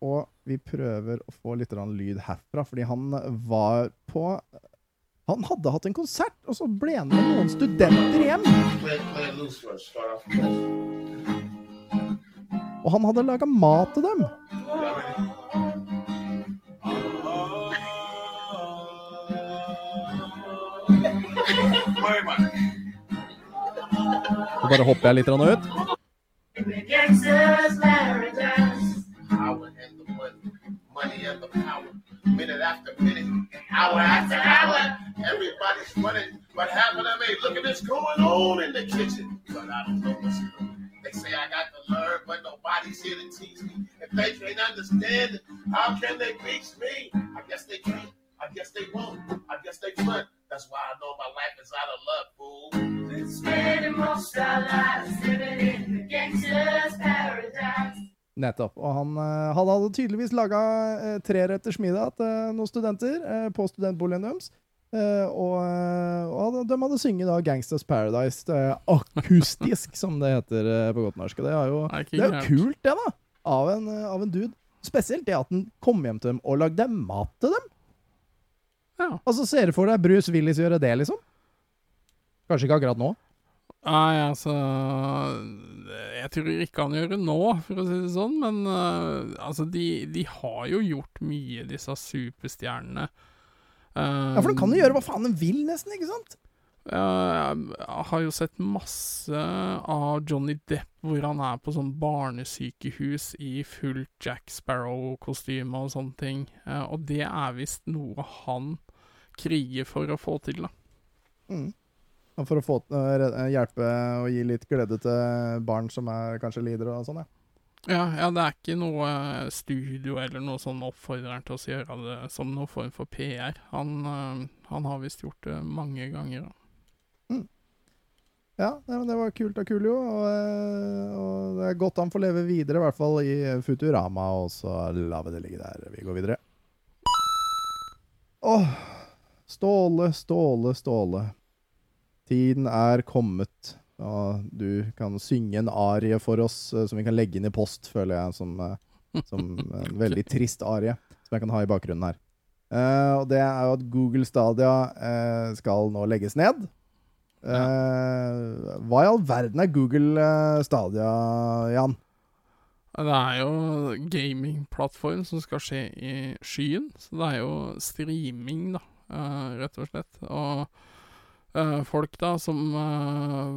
A: Og vi prøver å få litt lyd herfra, fordi han var på Han hadde hatt en konsert, og så ble han med noen studenter hjem.
C: Play, play
A: Og han hadde laga mat til dem. Så bare hopper jeg litt ut.
C: Minute after minute. Hour after hour. Everybody's running. But half of them Look at what's going on in the kitchen. How can they reach me? I guess they can't. I guess they won't. I guess they could. That's why I know my life is out of luck, fool.
E: Spending most our lives living in the gangsters paradise.
A: Nettopp. Og han, eh, han hadde tydeligvis laga eh, treretters middag til noen studenter eh, på studentboligen deres. Eh, og eh, og de hadde synget da 'Gangsters Paradise' eh, akustisk, som det heter eh, på godt norsk. Det er jo,
B: Det er
A: jo kult, det, da. Av en, eh, av en dude. Spesielt det at han kom hjem til dem og lagde mat til dem.
B: Ja.
A: Altså, Ser du for deg Bruce Willis gjøre det, liksom? Kanskje ikke akkurat nå.
B: Nei, altså Jeg tror ikke han gjør det nå, for å si det sånn, men uh, altså, de, de har jo gjort mye, disse superstjernene. Uh,
A: Ja, For de kan jo gjøre hva faen de vil, nesten. ikke sant?
B: Ja, jeg har jo sett masse av Johnny Depp hvor han er på sånn barnesykehus i fullt Jack Sparrow-kostyme og sånne ting. Eh, og det er visst noe han kriger for å få til, da.
A: Mm. Og For å få, eh, hjelpe og gi litt glede til barn som er, kanskje lider og sånn, ja.
B: Ja, ja, det er ikke noe studio eller noe sånn oppfordrer til å gjøre det som noen form for PR. Han, eh, han har visst gjort det mange ganger. da.
A: Ja, men Det var kult av Kulio. og, eh, og det er godt han får leve videre, i hvert fall i Futurama, og så lar vi det ligge der. Vi går videre. Åh, Ståle, Ståle, Ståle. Tiden er kommet, og du kan synge en arie for oss eh, som vi kan legge inn i post, føler jeg, som, eh, som en veldig trist arie, som jeg kan ha i bakgrunnen her. Uh, og det er jo at Google Stadia uh, skal nå legges ned. Eh, hva i all verden er Google eh, Stadia, Jan?
B: Det er jo gamingplattform som skal skje i skyen, så det er jo streaming, da, eh, rett og slett. Og folk da som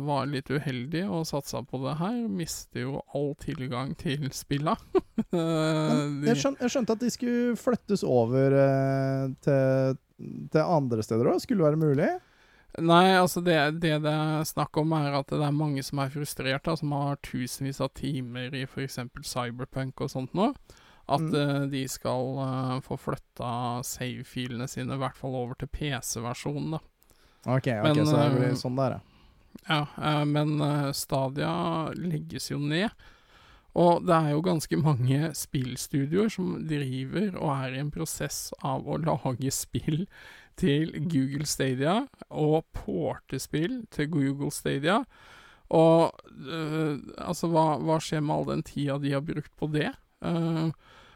B: var litt uheldige og satsa på det her, mister jo all tilgang til spilla.
A: Jeg, skjøn, jeg skjønte at de skulle flyttes over til, til andre steder òg. Skulle være mulig?
B: Nei, altså det, det det er snakk om er at det er mange som er frustrert, da, som har tusenvis av timer i f.eks. Cyberpunk og sånt nå. At
A: Mm.
B: uh, de skal uh, få flytta save-filene sine, i hvert fall over til PC-versjonen, da.
A: Ok, ok,
B: Men,
A: så det
B: eh,
A: blir sånn der, ja.
B: Ja, eh, men eh, Stadia legges jo ned. Og det er jo ganske mange spillstudioer som driver og er i en prosess av å lage spill til Google Stadia, og portespill til Google Stadia. Og eh, altså, hva, hva skjer med all den tida de har brukt på det? Uh,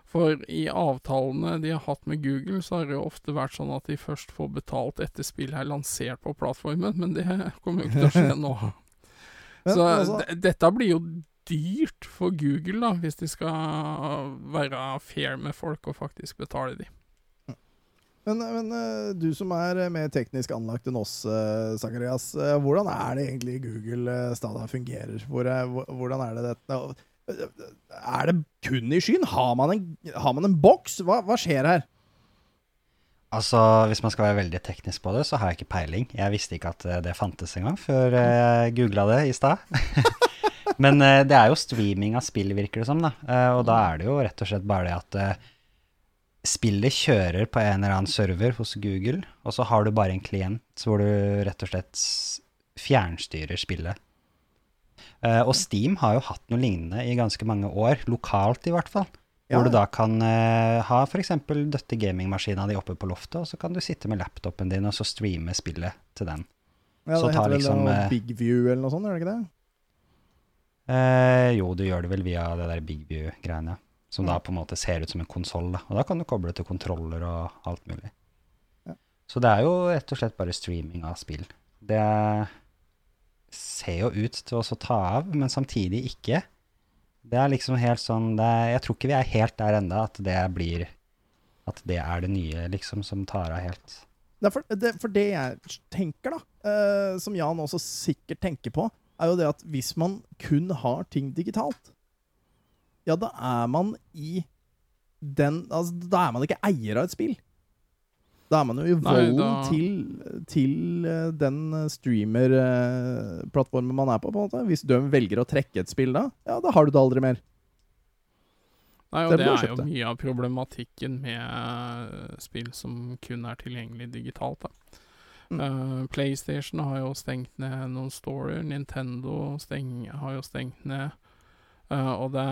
B: for i avtalene de har hatt med Google, så har det jo ofte vært sånn at de først får betalt etter spillet er lansert på plattformen, men det kommer jo ikke til å skje nå. Så
A: altså,
B: dette blir jo dyrt for Google, da, hvis de skal være fair med folk og faktisk betale de.
A: Men, men eh, du som er eh, mer teknisk anlagt enn oss, Zakarias. Eh, hvordan er det egentlig Google-Stada fungerer? Hvor er, hvordan er det dette Er det kun i skyen? Har man en, har man en boks? Hva, hva skjer her?
D: Altså, Hvis man skal være veldig teknisk på det, så har jeg ikke peiling. Jeg visste ikke at det fantes engang før jeg googla det i stad. Men det er jo streaming av spill, virker det som. da. Og da er det jo rett og slett bare det at spillet kjører på en eller annen server hos Google, og så har du bare en klient hvor du rett og slett fjernstyrer spillet. Eh, Og Steam har jo hatt noe lignende i ganske mange år, lokalt i hvert fall.
A: Ja.
D: Hvor du da kan uh, ha f.eks. døtte gamingmaskina di oppe på loftet, og så kan du sitte med laptopen din og så streame spillet til den.
A: Ja, det heter vel
D: liksom,
A: noe
D: eh,
A: Big View eller noe sånt, gjør det ikke det?
D: Eh, jo, du gjør det vel via det der Big View-greiene, som da på en måte ser ut som en konsoll. Og da kan du koble til kontroller og alt mulig.
A: Ja.
D: Så det er jo rett og slett bare streaming av spill. Det ser jo ut til å ta av, men samtidig ikke. Det er liksom helt sånn er, Jeg tror ikke vi er helt der enda at det blir At det er det nye, liksom, som tar av helt.
A: Det for, det, for det jeg tenker, da, eh, som Jan også sikkert tenker på, er jo det at hvis man kun har ting digitalt, ja, da er man i den Altså, da er man ikke eier av et spill. Da er man jo i volden
B: da-
A: til, til eh, den streamer-plattformen man er på, på en måte. Hvis de velger å trekke et spill da, ja, da har du det aldri mer.
B: Nei, og
A: Det
B: det, er jo mye av problematikken med eh, spill som kun er tilgjengelig digitalt. Da.
A: Mm.
B: Uh, PlayStation har jo stengt ned noen storer, Nintendo steng, har jo stengt ned. Eh, og det,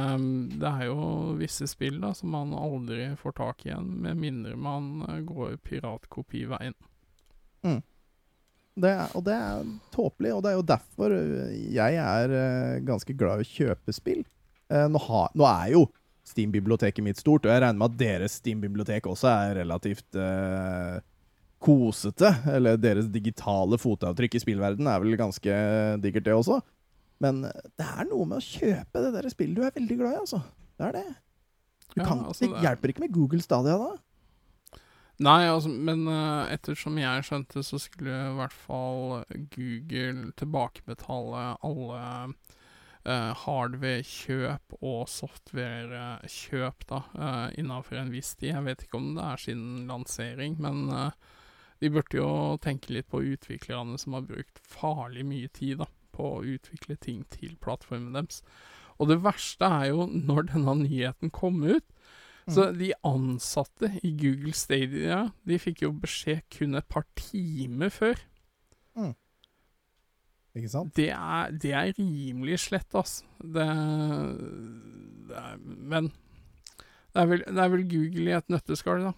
B: det er jo visse spill da som man aldri får tak i igjen, med mindre man eh, går piratkopiveien.
A: Det er, og det er tåpelig, og det er jo derfor øh, jeg er ganske glad i å kjøpe spill. Uh, nå, ha, nå er jo Steam-biblioteket mitt stort, og jeg regner med at deres Steam-bibliotek også er relativt uh, kosete. Eller deres digitale fotavtrykk i spillverden er vel ganske digert, det også. Men øh, det er noe med å kjøpe det der spillet du er veldig glad i, altså. Det er det. Du
B: Ja,
A: kan,
B: altså,
A: det
B: er-
A: hjelper ikke med Google Stadia da.
B: Nei, altså, men uh, ettersom jeg skjønte, så skulle i hvert fall Google tilbakebetale alle uh, hardware-kjøp og software-kjøp da, uh, innenfor en viss tid. Jeg vet ikke om det er siden lansering, men uh, de burde jo tenke litt på utviklerne som har brukt farlig mye tid da, på å utvikle ting til plattformen deres. Og det verste er jo når denne nyheten kom ut, så de ansatte i Google Stadia De fikk jo beskjed kun et par timer før.
A: Ikke sant?
B: Det er, det er rimelig slett, altså. Det, det er, Men det er, vel, det er vel Google i et nøtteskall, da.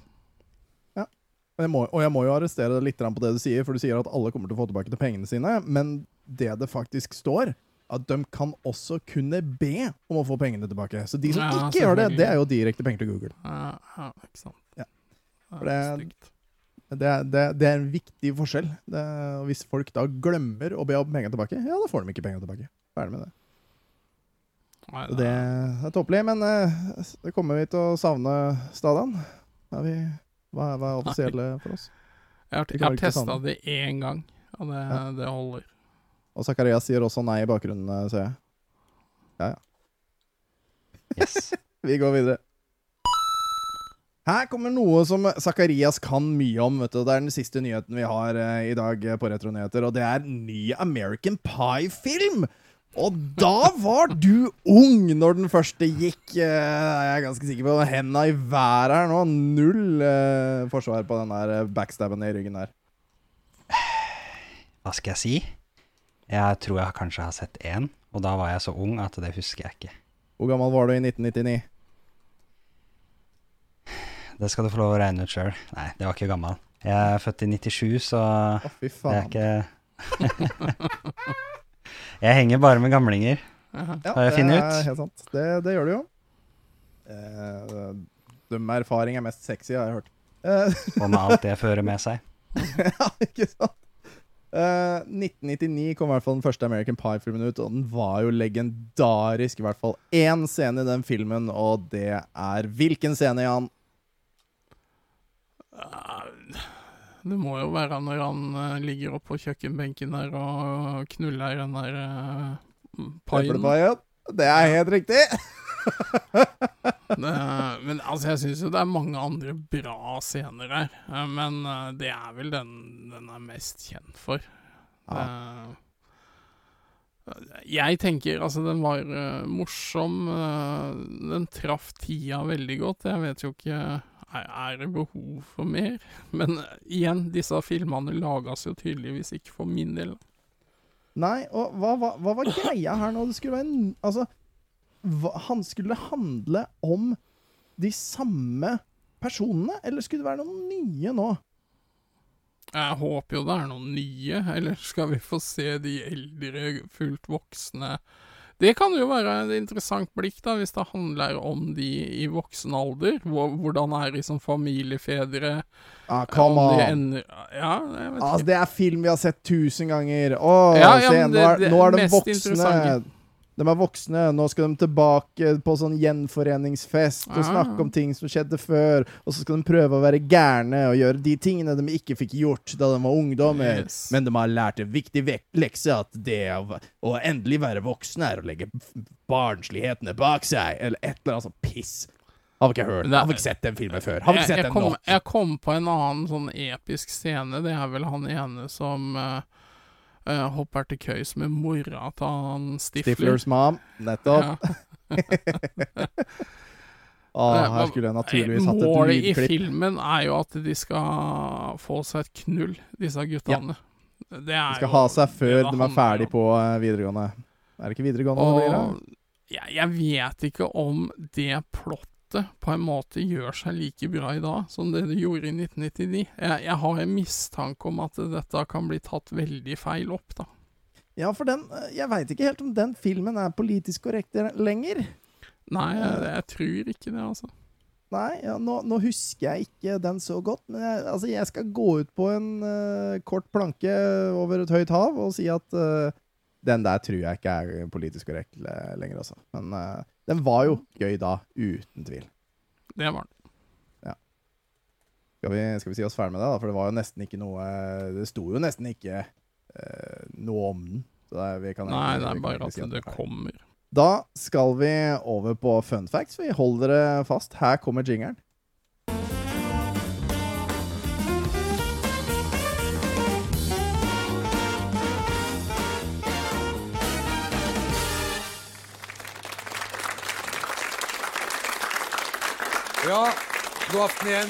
A: Jeg, må, og jeg må jo arrestere deg litt på det du sier, for du sier at alle kommer til å få tilbake til pengene sine. Men det det faktisk står, at de kan også kunne be om å få pengene tilbake. Så de som
B: Ja,
A: ikke gjør det, det er jo direkte penger til Google.
B: Ja, ikke sant.
A: Ja. For det- Det er, det, det er en viktig forskjell. Det, hvis folk da glemmer å be om pengene tilbake, ja, da får de ikke pengene tilbake. Ferdig med det.
B: Nei,
A: Og det er tåpelig, men eh, det kommer vi til å savne stadion. Da vi, hva, er- hva er offisielle for oss?
B: Jeg har, jeg har testa det én gang, og det,
A: Ja.
B: det holder.
A: Og Zakarias sier også nei i bakgrunnen, eh, ser jeg.
D: Yes.
A: Vi går videre. Her kommer noe som Zakarias kan mye om. vet du. Det er den siste nyheten vi har eh, i dag på Retro-nyheter, og det er ny American Pie-film! Og da var du ung når den første gikk, Jeg er ganske sikker på. Henda i været her nå. Null eh, forsvar på den der eh, backstabben i ryggen der.
D: Hva skal jeg si? Jeg tror jeg kanskje har sett én, og da var jeg så ung at det husker jeg ikke.
A: Hvor gammel var du i 1999?
D: Det skal du få lov å regne ut sjøl. Nei, det var ikke gammel. Jeg er født i 97, så
A: Å, fy
D: det er
A: faen.
D: ikke Jeg henger bare med gamlinger.
B: Jaha.
A: Ja,
D: Har jeg funnet
A: det er
D: ut?
A: helt sant. Det, det gjør du jo. Eh, dum erfaring er mest sexy, har jeg hørt. Eh,
D: Og med alt det fører med seg.
A: ja, ikke sant? Eh, 1999 kom i hvert fall den første American Pie-filmen ut, og den var jo legendarisk. I hvert fall én scene i den filmen, og det er Hvilken scene, Jan?
B: Det må jo være når han eh, ligger oppå på kjøkkenbenken der og knuller den der uh, paien.
A: Det er helt riktig!
B: Det, men altså, jeg syns jo det er mange andre bra scener her. eh, Men det er vel den den er mest kjent for. Det- jeg tenker altså, den var uh, morsom. Uh, den traff tida veldig godt. Jeg vet jo ikke er, det behov for mer? Men eh, igjen, disse filmene lages jo tydeligvis ikke for min del.
A: Nei, og hva, hva, hva var greia her nå? Det skulle være en Altså, hva, han skulle handle om de samme personene, eller skulle det være noen nye nå?
B: Jeg håper jo det er noen nye, eller skal vi få se de eldre, fullt voksne Det kan jo være et interessant blikk, da, hvis det handler om de i voksen alder. Hvor- Hvordan er de som familiefedre?
A: Ah, come
B: on. de ender- Ja,
A: Altså, det er film vi har sett tusen ganger. Å,
B: Ja, ja,
A: se, nå er,
B: det- det
A: nå er de voksne. De er voksne. Nå skal de tilbake på sånn gjenforeningsfest og
B: Ah.
A: snakke om ting som skjedde før. Og så skal de prøve å være gærne og gjøre de tingene de ikke fikk gjort da de var ungdommer.
B: Yes.
A: Men de har lært en viktig lekse, at det å, endelig være voksen er å legge barnslighetene bak seg. Eller et eller annet sånt piss. Har vi ikke hørt. Har vi ikke sett den filmen før? Har vi ikke sett
B: jeg,
A: den
B: kom,
A: nå?
B: jeg kom på en annen sånn episk scene. Det er vel han ene som eh, eh, hopper til køys med mora til han Stifler.
A: Stiflers mom. Nettopp.
B: Ja.
A: Å,
B: Eh,
A: her skulle jeg naturligvis hatt et lydklipp.
B: Målet i filmen er jo at de skal få seg et knull, disse guttene. Det er
A: De skal
B: jo
A: ha seg før de er ferdig på eh, videregående. Er det ikke videregående det blir, da?
B: Jeg, jeg vet ikke om det plottet på en måte gjør seg like bra i dag som det det gjorde i 1999. Jeg, jeg har en mistanke om at dette kan bli tatt veldig feil opp, da.
A: Ja, for den eh, Jeg veit ikke helt om den filmen er politisk korrekt lenger.
B: Nei, jeg, jeg tror ikke det, altså.
A: Nei, ja, nå, nå husker jeg ikke den så godt, men jeg, altså, jeg skal gå ut på en uh, kort planke over et høyt hav og si at eh, den der tror jeg ikke er politisk korrekt lenger, altså. Men uh, den var jo gøy da, uten tvil.
B: Det var den.
A: Skal vi, skal vi si oss ferdig med det, da? For det var jo nesten ikke noe Det sto jo nesten ikke uh, noe om den. Så det vi kan
B: Nei, det er bare at det
A: er
B: kommer.
A: Da skal vi over på fun facts. Vi holder dere fast. Her kommer jingeren.
F: Ja, god aften igjen.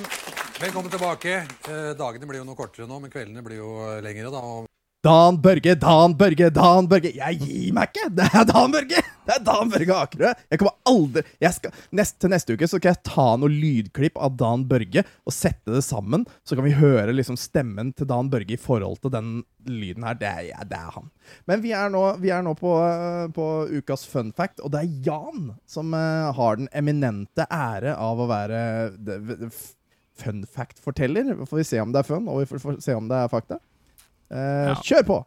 F: Velkommen tilbake. Eh, dagene blir jo noe kortere nå, men kveldene blir jo eh, lengre. da.
A: Dan Børge, Dan Børge, Dan Børge. Jeg gir meg ikke! Det er Dan Børge! Det er Dan Børge Akerø. Jeg kommer aldri jeg skal, nest, Til neste uke så skal jeg ta noe lydklipp av Dan Børge og sette det sammen. Så kan vi høre liksom stemmen til Dan Børge i forhold til den lyden her. Det er, ja, det er han. Men vi er nå, vi er nå på, eh, på ukas fun fact, og det er Jan som eh, har den eminente ære av å være fun fact-forteller. Får vi se om det er fun, og vi får, får se om det er fakta. Eh,
B: Ja.
A: Kjør på!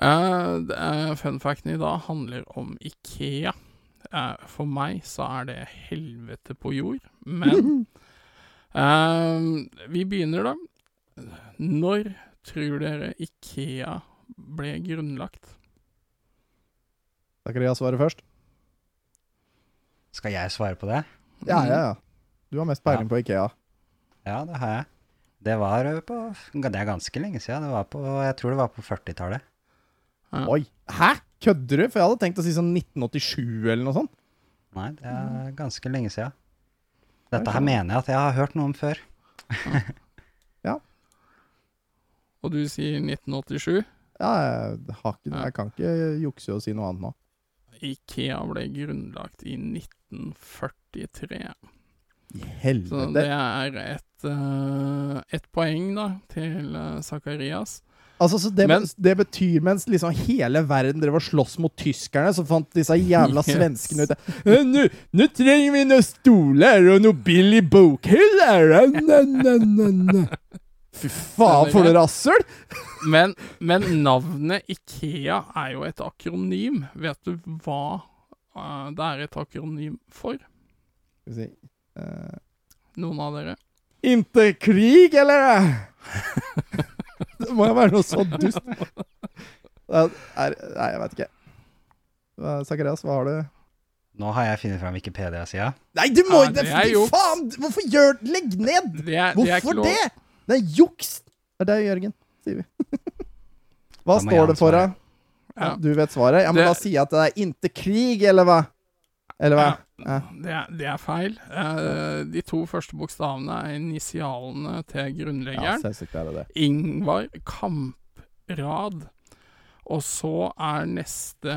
B: Eh, er- fun facten i dag handler om Ikea. Uh, for meg så er det helvete på jord, men uh, Vi begynner, da. Når tror dere Ikea ble grunnlagt?
A: Zakaria svarer først.
D: Skal jeg svare på det?
A: Ja, ja, ja. Du har mest peiling på Ikea.
D: Ja, det har jeg. Det var på Det er ganske lenge siden. Det var på, jeg tror det var på 40-tallet.
B: Ja.
A: Oi! Hæ? Kødder du? For jeg hadde tenkt å si sånn 1987 eller noe sånt.
D: Nei, det er ganske lenge siden. Dette her mener jeg at jeg har hørt noe om før. Ja.
B: Og du sier 1987?
A: Ja, jeg, har ikke, jeg kan ikke jukse og si noe annet nå.
B: Ikea ble grunnlagt i 1943.
A: I
B: Så det er et, et poeng, da, til uh, Zakarias.
A: Altså, så det,
B: Men-
A: det betyr mens liksom hele verden drev og slåss mot tyskerne, så fant disse jævla
B: Yes.
A: svenskene ut «Eh, Nå nå trenger vi noen stoler og noen billig bokhyller! eh, na, na, na, na». Fy faen, for noe rasshøl!
B: Men, men navnet Ikea er jo et akronym. Vet du hva eh, det er et akronym for?
A: Skal vi si eh,
B: Noen av dere?
A: Inte krig, eller? det må jo være noe så dust. Er, nei, jeg veit ikke. Hva- hva har du?
D: Nå har jeg funnet fram Wikipedia-sida.
A: Nei, du må
B: Ja,
A: det,
B: er juks.
A: faen! Hvorfor gjør Legg ned!
B: Det er, det er ikke
A: Hvorfor det? Det er juks! Det er deg, Jørgen, sier vi. Hva står det for, da?
B: Ja.
A: Ja, du vet svaret? Ja, men
B: Det-
A: da sier jeg at det er inte krig, eller hva? Eller hva?
B: Ja, det, er, det er feil. Eh, de to første bokstavene er initialene til
A: Ja,
B: grunnleggeren.
A: Ja, er det det.
B: Ingvar Kamprad. Og så er neste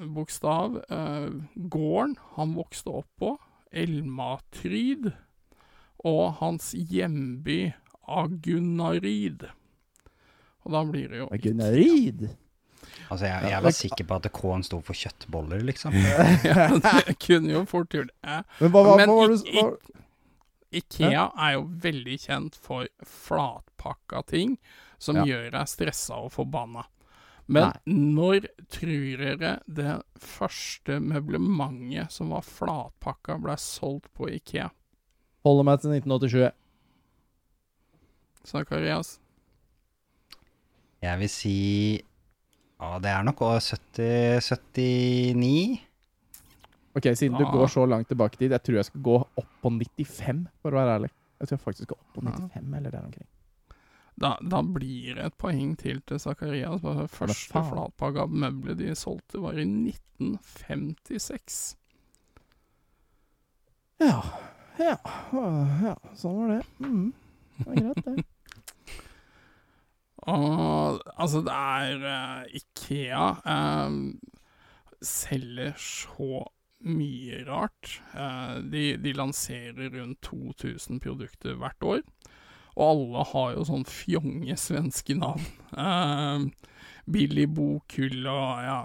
B: bokstav eh, gården han vokste opp på, Elmatryd, og hans hjemby Agunarid. Og da blir det jo
A: Gunnarid.
D: Altså, jeg, jeg var sikker på at K-en sto for kjøttboller, liksom.
B: ja, Det kunne jo fort gjort det.
A: Men hva, hva,
B: Men
A: hva var det
B: ik- Ikea er jo veldig kjent for flatpakka ting som
A: Ja.
B: gjør deg stressa og forbanna. Men når tror dere det første møblementet som var flatpakka, ble solgt på Ikea?
A: Holder meg til 1987.
B: Zakarias?
D: Jeg vil si Ja, det er nok også 70 79.
A: Ok, siden du
B: Ah.
A: går så langt tilbake i tid, jeg tror jeg skal gå opp på 95, for å være ærlig. Jeg tror jeg faktisk skal opp på
B: Ja.
A: 95, eller der omkring.
B: Da, da blir det et poeng til til Zakarias. Det første flatpakka møbler de solgte, var i 1956.
A: Ja. Ja. Ja. Sånn var det. Mm. Det var greit, det.
B: Og altså, det er uh, Ikea uh, selger så mye rart. Uh, de, de lanserer rundt 2000 produkter hvert år. Og alle har jo sånn fjonge svenske navn. Uh, Billy Bokull og ja,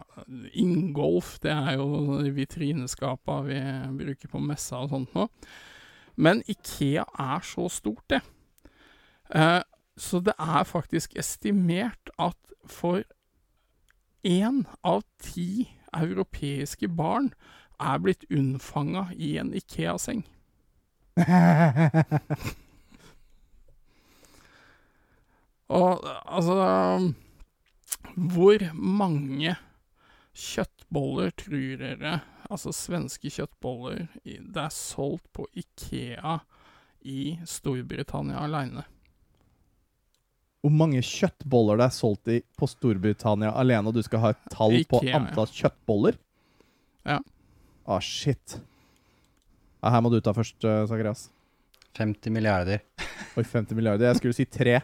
B: Ingolf, det er jo vitrineskapa vi bruker på messa og sånt nå. Men Ikea er så stort, det. Eh, så det er faktisk estimert at for én av ti europeiske barn er blitt unnfanga i en Ikea-seng. Og altså Hvor mange kjøttboller tror dere, altså svenske kjøttboller, det er solgt på Ikea i Storbritannia aleine?
A: Hvor mange kjøttboller det er solgt i på Storbritannia alene, og du skal ha et tall på
B: Ikea, ja.
A: antall kjøttboller?
B: Ja.
A: Ah, shit. Ja, her må du ta først, uh, Zacharias.
D: 50 milliarder.
A: Oi, 50 milliarder. Jeg skulle si tre.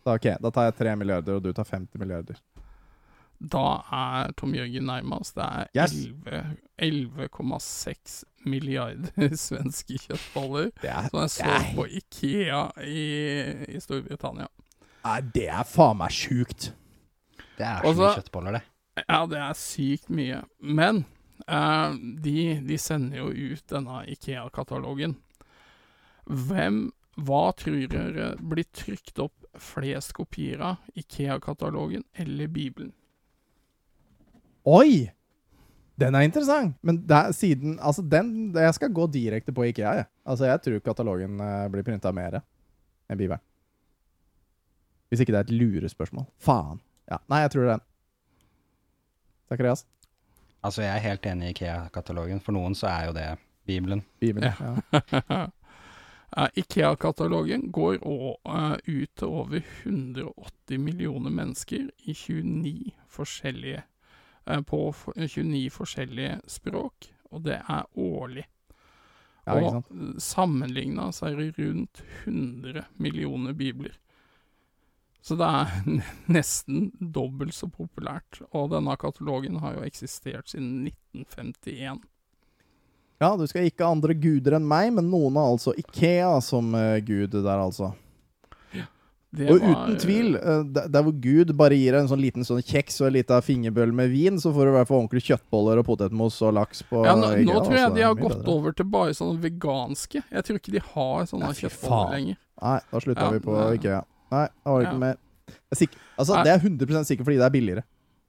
A: Da, ok, da tar jeg tre milliarder, og du tar 50 milliarder.
B: Da er Tom Jørgen nærmest. Det er
A: Yes.
B: 11 11,6 milliarder svenske kjøttboller
A: Det er,
B: som er solgt på Ikea i, i Storbritannia.
A: Nei, det er faen meg sjukt.
D: Det er så mye
B: så-
D: kjøttboller, det.
B: Ja, det er sykt mye. Men uh, de, de sender jo ut denne Ikea-katalogen. Hvem, hva tror dere blir trykt opp flest kopier av? Ikea-katalogen eller Bibelen?
A: Oi! Den er interessant. Men det er siden Altså, den Jeg skal gå direkte på Ikea, jeg. Altså, jeg tror katalogen eh, blir printa mer enn Bibelen. Hvis ikke det er et lurespørsmål. Faen. Ja. Nei, jeg tror det er den. Zacharias?
D: Altså, jeg er helt enig i IKEA-katalogen. For noen så er jo det Bibelen.
A: Bibelen. Ja.
B: Ikea-katalogen går eh, ut til over 180 millioner mennesker i 29 forskjellige eh, på 29 forskjellige språk, og det er årlig.
A: ja,
B: og sammenligna så er det rundt 100 millioner bibler. Så det er nesten dobbelt så populært. Og denne katalogen har jo eksistert siden 1951.
A: Ja, du skal ikke ha andre guder enn meg, men noen har altså Ikea som uh, gud der, altså.
B: Det
A: Og
B: var-
A: uten tvil, uh, der hvor Gud bare gir deg en sånn liten sånn kjeks og en liten fingerbøl med vin, så får du i hvert fall ordentlig kjøttboller og potetmos og laks på
B: Ja, nå, nå tror jeg
A: altså.
B: de har gått
A: bedre.
B: over til bare sånne veganske. Jeg tror ikke de har sånne
A: Nei,
B: kjøttboller lenger.
A: Nei, da slutta
B: Ja,
A: vi på. Ikea. Nei, det var ikke
B: Ja.
A: mer. Jeg er sikk- altså,
B: Nei.
A: det er 100% sikkert fordi det er billigere.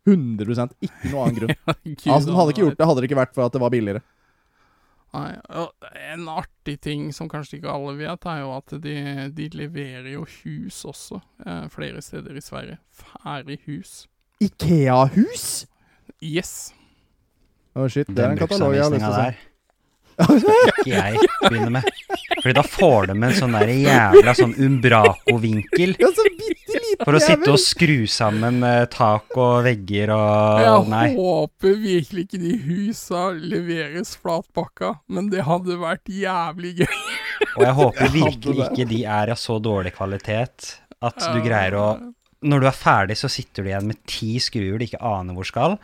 A: 100 Ikke noen annen grunn. Altså, den hadde ikke gjort det hadde det ikke vært for at det var billigere.
B: Nei, og En artig ting som kanskje ikke alle vet, er jo at de, de leverer jo hus også, eh, flere steder i Sverige. Ferdig hus.
A: Ikea-hus?
B: Yes.
A: Å, shit. Det er en katalog jeg har lyst til å se.
D: Ikke jeg begynne med. Fordi da får de en sånn der jævla sånn umbraco-vinkel.
A: Ja, så
D: for å sitte og skru sammen eh, tak og vegger og
B: Jeg
D: Nei.
B: håper virkelig ikke de husa leveres flatpakka, men det hadde vært jævlig gøy.
D: Og jeg håper virkelig ikke de er av så dårlig kvalitet at du greier å Når du er ferdig, så sitter du igjen med ti skruer du ikke aner hvor skal,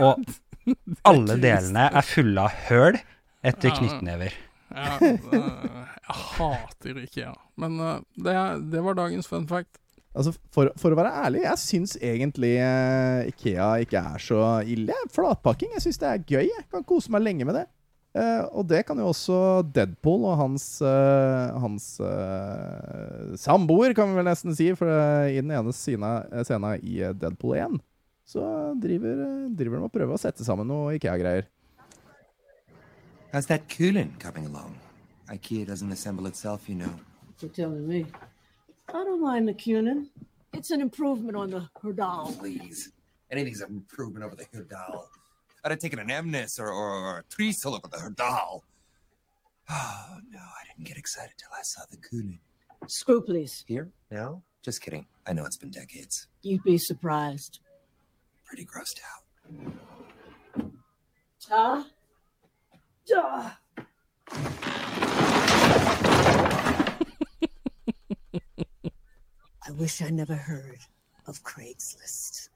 D: og alle delene er fulle av høl etter
B: Ja.
D: knyttnever.
B: Ja, eh, jeg hater IKEA. Men eh, det, det var dagens fun fact.
A: Altså, for, for å være ærlig, jeg syns egentlig eh, Ikea ikke er så ille. Flatpakking, jeg syns det er gøy. Jeg kan kose meg lenge med det. Uh, og det kan jo også Deadpool og hans, uh, hans uh, samboer, kan vi vel nesten si. For i den ene scena, i Deadpool 1 så driver, driver de og prøver å sette sammen noe Ikea-greier.
G: How's that coolant coming along? IKEA doesn't assemble itself, you know.
H: You're telling me. I don't mind the Cunin. It's an improvement on the Herdal.
G: Please. Anything's an improvement over the Herdal. I'd have taken an Emnus or, or, or a Tresol over the Herdal. Oh, no, I didn't get excited till I saw the coolant.
H: Screw, please.
G: Here? Now? Just kidding. I know it's been decades.
H: You'd be surprised.
G: Pretty grossed out.
H: Ta. Da. I wish I never heard of Craigslist.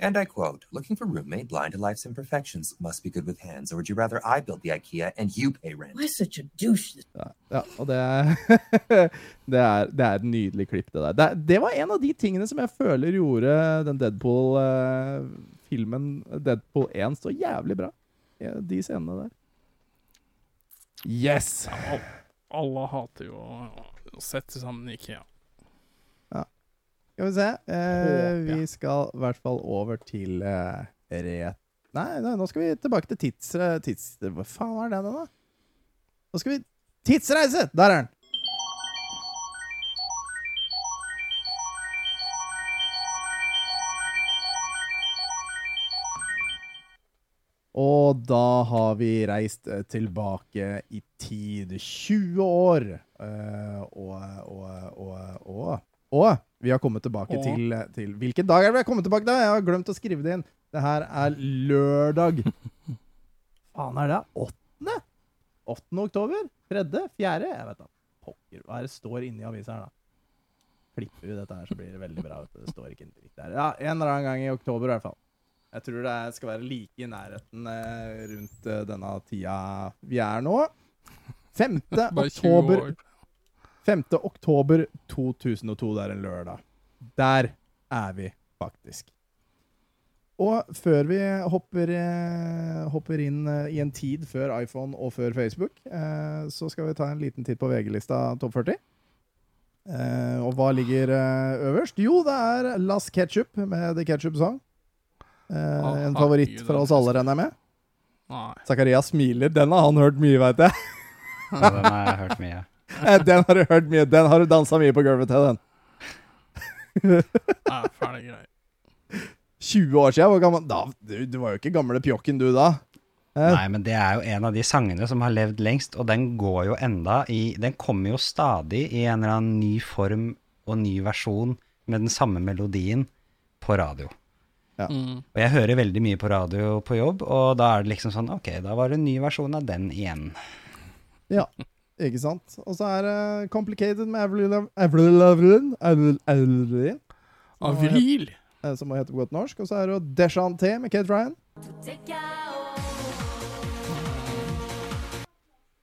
G: And I quote, looking for roommate blind to life's imperfections, must be good with hands, or would you rather I build the IKEA and you pay rent?
H: Why such a douche?
A: Ja, ja og det er, det, er, det er et nydelig klipp, det der. Det, det var en av de tingene som jeg føler gjorde den Deadpool-filmen Deadpool 1 så jævlig bra. Ja, De scenene der. Yes!
B: Ja, Alle hater jo å, å sette sammen IKEA. Ja.
A: Skal vi se. Eh, vi skal i hvert fall over til eh, ret... Nei, nei, nå skal vi tilbake til tids... tids hva faen var det, da? Nå skal vi Tidsreise! Der er den! Og da har vi reist eh, tilbake i tid 20 år. Eh, og, og, og, og, vi har kommet tilbake til, til Hvilken dag er det vi har kommet tilbake til? Jeg har glemt å skrive det inn. Det her er lørdag. Faen, er det åttende? 8. oktober? Tredje? Fjerde? Jeg vet da. Pokker. Hva er det står inni avisa her, da? Klipper vi dette her, så blir det veldig bra. Det står ikke en dritt der. Ja, en eller annen gang i oktober, i hvert fall. Jeg tror det skal være like i nærheten eh, rundt eh, denne tida vi er nå. 5. Oktober 5. oktober 2002, det er en lørdag. Der er vi faktisk. Og før vi hopper, eh, hopper inn i en tid før iPhone og før Facebook, eh, så skal vi ta en liten titt på VG-lista Topp 40. Eh, og hva ligger øverst? Jo, det er Las Ketchup med The Ketchup Song. Eh, en favoritt for oss alle, regner jeg med. Zakaria smiler. Den har han hørt mye, veit jeg.
D: Ja, den har jeg hørt mye.
A: Eh, Den har du hørt mye. Den har du dansa mye på gulvet til, den.
B: Ferdig greier.
A: 20 år siden? Hvor gammel da, du, du var jo ikke gamle pjokken, du, da. Eh,
D: Nei, men det er jo en av de sangene som har levd lengst, og den går jo enda i Den kommer jo stadig i en eller annen ny form og ny versjon med den samme melodien på radio.
B: Mm.
D: Og jeg hører veldig mye på radio på jobb, og da er det liksom sånn Ok, da var det en ny versjon av den igjen.
A: Ja, ikke sant? Og så er det Complicated med Avril Avril Avril- eh, som må hete på godt norsk. Og så er det jo Deschanté med Kate Ryan.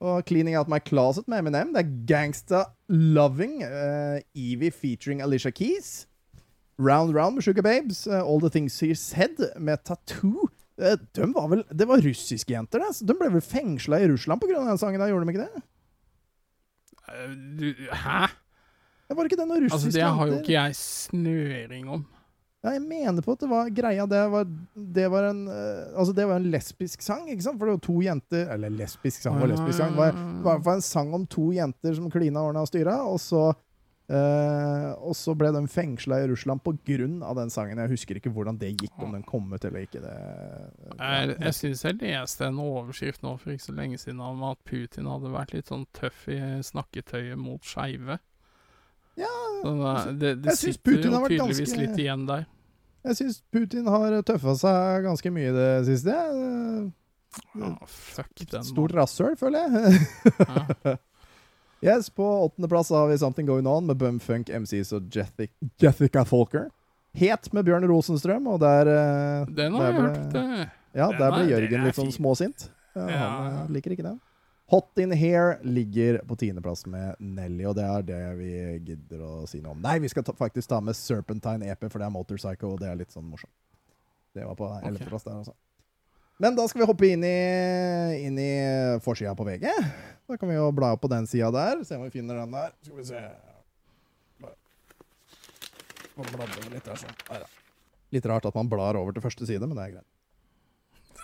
A: Og Cleaning Out My Closet med Eminem. Det er Gangsta Loving. Uh, Evie featuring Alicia Keys. Round Round med Sugar Babes. eh, All The Things He Said med Tattoo. Eh, de var vel, det var russiske jenter, det. så De ble vel fengsla i Russland pga. den sangen. da, Gjorde de ikke det?
B: Eh, hæ?
A: Det Var ikke det russiske jenter.
B: Altså, det har jo ikke jeg snøring om.
A: Ja, jeg mener på at det var greia Det var, det var en Altså, det var en lesbisk sang, ikke sant? For det var to jenter Eller lesbisk sang og lesbisk sang. Det var, det var en sang om to jenter som klina årene og styra, og så eh, og så ble de fengsla i Russland av den sangen. Jeg husker ikke hvordan det gikk, om den kom ut eller ikke. Det,
B: Jeg, jeg syns jeg leste en overskrift nå for ikke så lenge siden om at Putin hadde vært litt sånn tøff i snakketøyet mot skeive.
A: Ja,
B: Så det, det, det
A: jeg synes
B: sitter
A: Putin
B: jo tydeligvis
A: ganske-
B: litt igjen der.
A: jeg syns Putin har tøffa seg ganske mye i det siste.
B: Ja, fuck den.
A: Stort rasshøl, føler jeg.
B: Ja.
A: yes, på åttendeplass har vi Something Going On med Bumfunk MCs og Jethic, Jethica Folker. Het med Bjørn Rosenstrøm, og der eh,
B: Den
A: der
B: har jeg
A: ble-
B: hørt. Det.
A: Ja,
B: Den
A: der
B: er-
A: ble Jørgen litt sånn småsint. Ja,
B: Ja.
A: Han eh, liker ikke den. Hot In Here ligger på tiendeplass med Nelly, og det er det vi gidder å si noe om. Nei, vi skal ta, faktisk ta med Serpentine EP, for det er Motorpsycho, og det er litt sånn morsomt. Det var på ellevteplass der, altså. Men da skal vi hoppe inn i, inn i forsida på VG. Da kan vi jo bla opp på den sida der. Se om vi finner den der. Skal vi se Bare bladde litt der, sånn. Neida. Litt rart at man blar over til første side, men det er greit.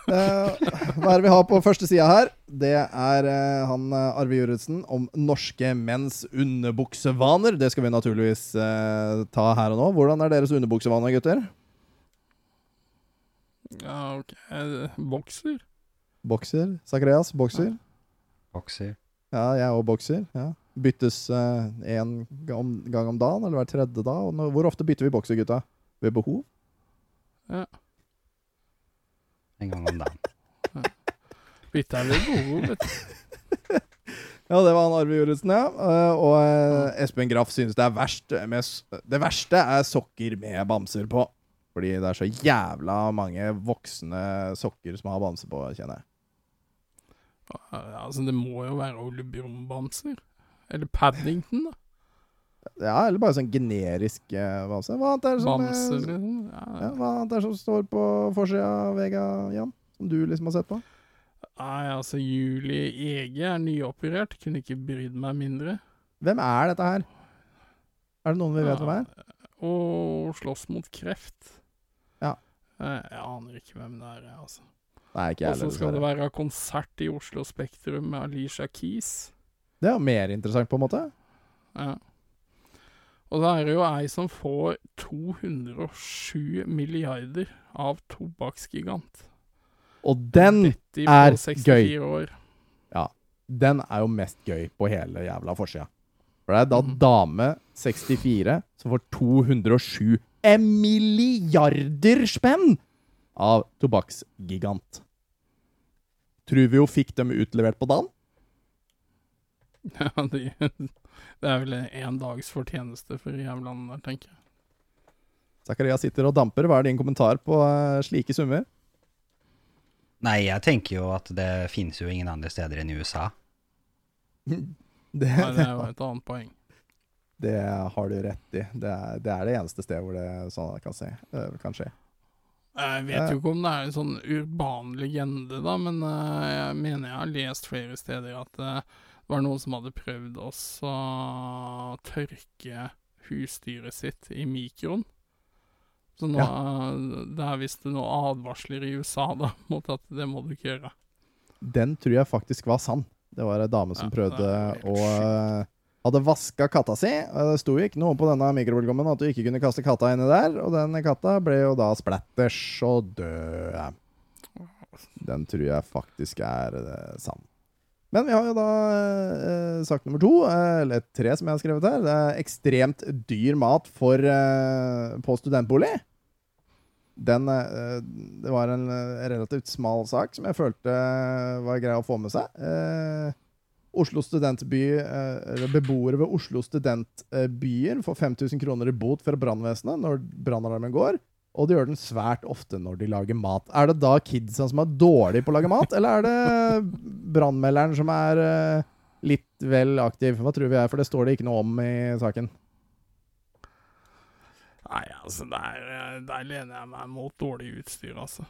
A: uh, hva er det vi har på første sida her? Det er uh, han eh, Arve Juritzen om norske menns underbuksevaner. Det skal vi naturligvis uh, ta her og nå. Hvordan er deres underbuksevaner, gutter?
B: Ja, ok. Eh, Bokser?
A: Bokser? Sakreas, bokser?
D: Bokser.
A: Ja, jeg er òg bokser. Ja. Byttes én gang, gang om dagen, eller hver tredje dag. Og nå- hvor ofte bytter vi bokser, gutta? Ved behov?
B: Ja.
D: En gang om dagen.
B: Bytta ved behov, vet du.
A: Ja, det var han Arve Juritzen, ja. Eh, og eh, Espen Graff synes det er verst med Det verste er sokker med bamser på. Fordi det er så jævla mange voksne sokker som har bamse på, kjenner jeg.
B: Ja, Altså, det må jo være Ole Bjørn-bamser. Eller Paddington, da.
A: Ja, eller bare sånn generisk eh, bamse. Hva annet er det som,
B: Bamse,
A: eh,
B: liksom.
A: ja,
B: Ja.
A: hva annet er det som står på forsida av Vega, Jan? Som du liksom har sett på?
B: Nei, altså, Julie Ege er nyoperert. Kunne ikke brydd meg mindre.
A: Hvem er dette her? Er det noen vi vet hvem er?
B: Å slåss mot kreft. Eh, Jeg aner ikke hvem det er, altså.
A: Nei, ikke jeg
B: Og så skal det være konsert i Oslo Spektrum med Alicia Keys.
A: Det er jo mer interessant, på en måte.
B: Ja. Og så er det jo ei som får 207 milliarder av tobakksgigant.
A: Og den er
B: 64 år.
A: Ja. Den er jo mest gøy på hele jævla forsida. For det er da
B: mm.
A: dame 64 som får 207 milliarder spenn av tobakksgigant. Tror vi jo fikk dem utlevert på dagen.
B: Ja, de, det er vel en dags fortjeneste for jævlene der, tenker jeg.
A: Zakaria sitter og damper. Hva er din kommentar på eh, slike summer?
D: Nei, jeg tenker jo at det finnes jo ingen andre steder enn i USA.
A: Det,
B: Nei, det er jo et annet poeng.
A: Det har du rett i. Det er det, er det eneste stedet hvor det sånn kan, se, eh, kan skje.
B: Jeg vet jo ikke om det er en sånn urban legende, da, men eh, jeg mener jeg har lest flere steder at eh, det var noen som hadde prøvd å tørke husdyret sitt i mikroen. Så nå, ja. det er visst noen advarsler i USA da, mot at det må du ikke gjøre.
A: Den tror jeg faktisk var sann. Det var ei dame som
B: Ja,
A: prøvde å eh, Hadde vaska katta si. og Det sto jo ikke noe på denne mikrobølgeovnen at du ikke kunne kaste katta inni der, og den katta ble jo da splatters og død. Den tror jeg faktisk er eh, sann. Men vi har jo da eh, sak nummer to, eh, eller tre som jeg har skrevet her. Det er ekstremt dyr mat for, eh, på studentbolig. Den, eh, det var en eh, relativt smal sak som jeg følte var grei å få med seg. Eh, Oslo studentby, eh, eller Beboere ved Oslo studentbyer får 5000 kroner i bot fra brannvesenet når brannalarmen går. Og de gjør den svært ofte når de lager mat. Er det da kidsa som er dårlige på å lage mat, eller er det brannmelderen som er eh, litt vel aktiv? Hva tror vi er, for det står det ikke noe om i saken.
B: Nei, altså, der, eh, der lener jeg meg mot dårlig utstyr, altså.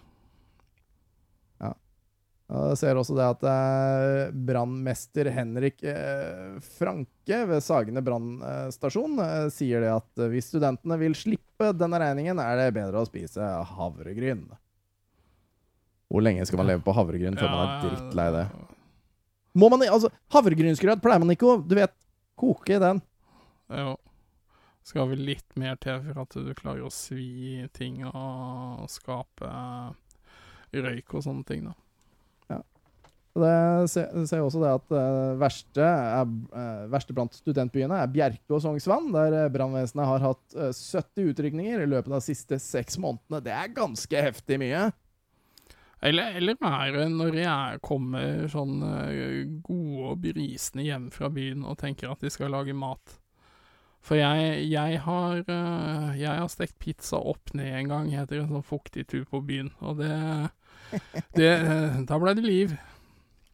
A: Jeg ser også det at eh, brannmester Henrik eh, Franke ved Sagene brannstasjon eh, sier det at eh, hvis studentene vil slippe denne regningen, er det bedre å spise havregryn. Hvor lenge skal man leve på havregryn før man er drittlei det? Må man, altså, Havregrynsgrøt pleier man ikke å du vet, koke i den.
B: Jo. Skal vel litt mer til for at du klarer å svi ting og skape røyk og sånne ting, da.
A: Det ser, også det at det verste, er, eh, verste blant studentbyene er Bjerke og Sognsvann, der eh, brannvesenet har hatt eh, 70 utrykninger i løpet av de siste seks månedene. Det er ganske heftig mye.
B: Eller, eller er det når jeg kommer sånn eh, gode og brisende hjem fra byen og tenker at de skal lage mat? For jeg, jeg har eh, Jeg har stekt pizza opp ned en gang etter en sånn fuktig tur på byen, og det, det eh, Da ble det liv.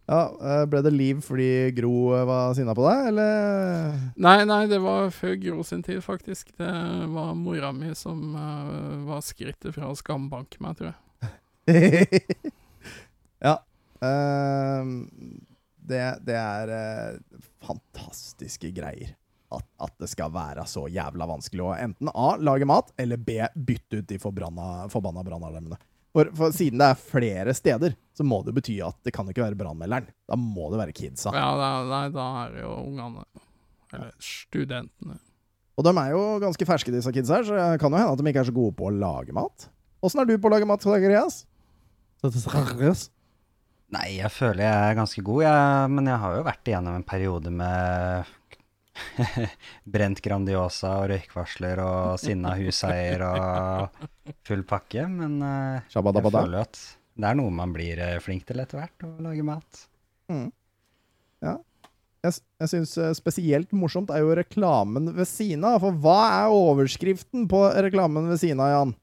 A: Ja, eh, Ble det liv fordi Gro eh, var sinna på deg, eller?
B: Nei, nei, det var før Gro sin tid, faktisk. Det var mora mi som uh, var skrittet fra å skambanke meg, tror jeg.
A: ja. ehm, det, det er uh, fantastiske greier. At, at det skal være så jævla vanskelig å enten A. lage mat, eller B. bytte ut de forbanna brannalarmene. For, for siden det er flere steder, så må det bety at det kan ikke være brannmelderen. Da må det være kidsa.
B: Ja, da, nei, da er det jo ungene. Eller studentene.
A: Og de er jo ganske ferske, disse kidsa her, så det kan jo hende at de ikke er så gode på å lage mat. Åssen er du på å lage mat? Zacharias?
D: Nei, jeg føler jeg er ganske god, jeg, men jeg har jo vært igjennom en periode med brent Grandiosa og røykvarsler og sinna huseier og full pakke. Men uh, jeg føler jo at det er noe man blir eh, flink til etter hvert, å lage mat.
A: Mm. Ja. Jeg, jeg syns eh, spesielt morsomt er jo reklamen ved siden av. For hva er overskriften på reklamen ved siden av, Jan?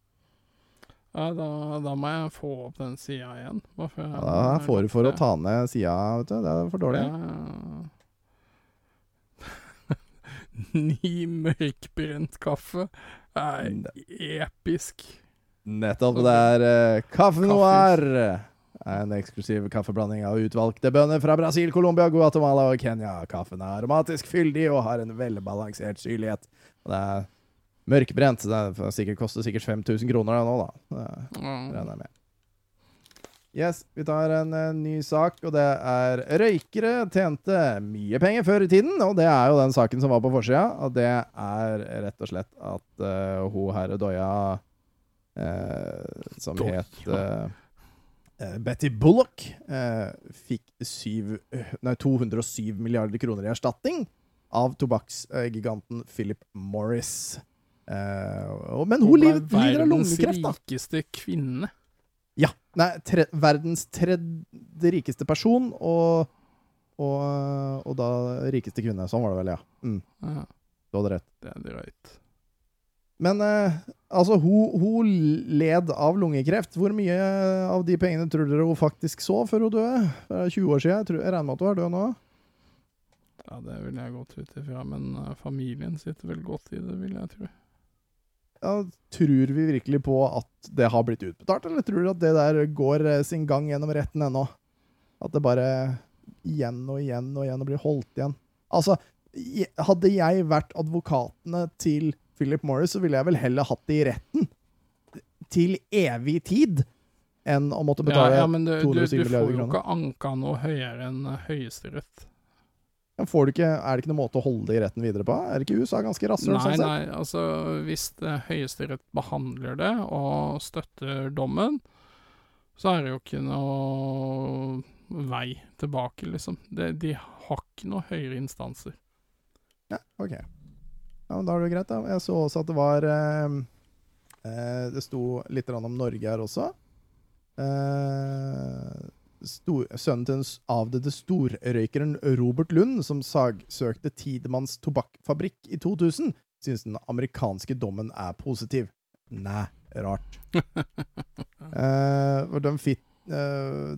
B: Ja, da, da må jeg få opp den sida igjen. for jeg-
A: Ja, da får du for å ta ned sida, vet du. Det er for dårlig.
B: Ja. Ny mørkbrent kaffe er episk.
A: Nettopp. Det er uh, Kaffe Noir. En eksklusiv kaffeblanding av utvalgte bønner fra Brasil, Colombia, Guatemala og Kenya. Kaffen er aromatisk fyldig og har en velbalansert syrlighet. Det er mørkbrent. Det er sikkert, koster sikkert 5000 kroner nå, da. Det regner jeg med. Yes, vi tar en en, ny sak, og det er røykere tjente mye penger før i tiden, og det er jo den saken som var på forsida, og det er rett og slett at uh, hun herre Doya uh, som
B: Doia.
A: het eh, eh, Betty Bullock, eh, fikk syv, nei, 207 milliarder kroner i erstatning av tobakksgiganten Philip Morris. Eh, men hun lider av lungekreft, da.
B: rikeste kvinne.
A: Nei, tre, verdens tredje rikeste person, og, og, og da rikeste kvinne. Sånn var det vel, ja. Mm,
B: Ja,
A: du hadde rett.
B: det er drøyt.
A: Men eh, altså, hun, hun led av lungekreft. Hvor mye av de pengene tror dere hun faktisk så før hun døde? Det er 20 år siden. Jeg, tror, jeg regner med at hun er død nå.
B: Ja, det vil jeg godt ut ifra, men eh, familien sitter vel godt i det, vil jeg tro.
A: Ja, tror vi virkelig på at det har blitt utbetalt, eller tror du at det der går eh, sin gang gjennom retten ennå? At det bare igjen og igjen og igjen blir holdt igjen? Altså, hadde jeg vært advokatene til Philip Morris, så ville jeg vel heller hatt det i retten til evig tid enn å måtte betale
B: ja, ja, men du, du,
A: 207
B: du får jo ikke anka noe høyere enn eh, Høyesterett.
A: Får du ikke, er det ikke noen måte å holde det i retten videre på? Er ikke USA ganske rasshøl?
B: Nei,
A: sånn
B: nei, altså hvis eh, Høyesterett behandler det og støtter dommen, så er det jo ikke noe vei tilbake, liksom. Det, de har ikke noe høyere instanser.
A: Ja, ok. Ja, men Da er det jo greit, da. Jeg så også at det var eh, eh, Det sto litt om Norge her også. Eh, sønnen til den avdøde storrøykeren Robert Lund, som sagsøkte Tidemanns tobakkfabrikk i 2000, synes den amerikanske dommen er positiv. Nei, rart. Eh, de fit, eh,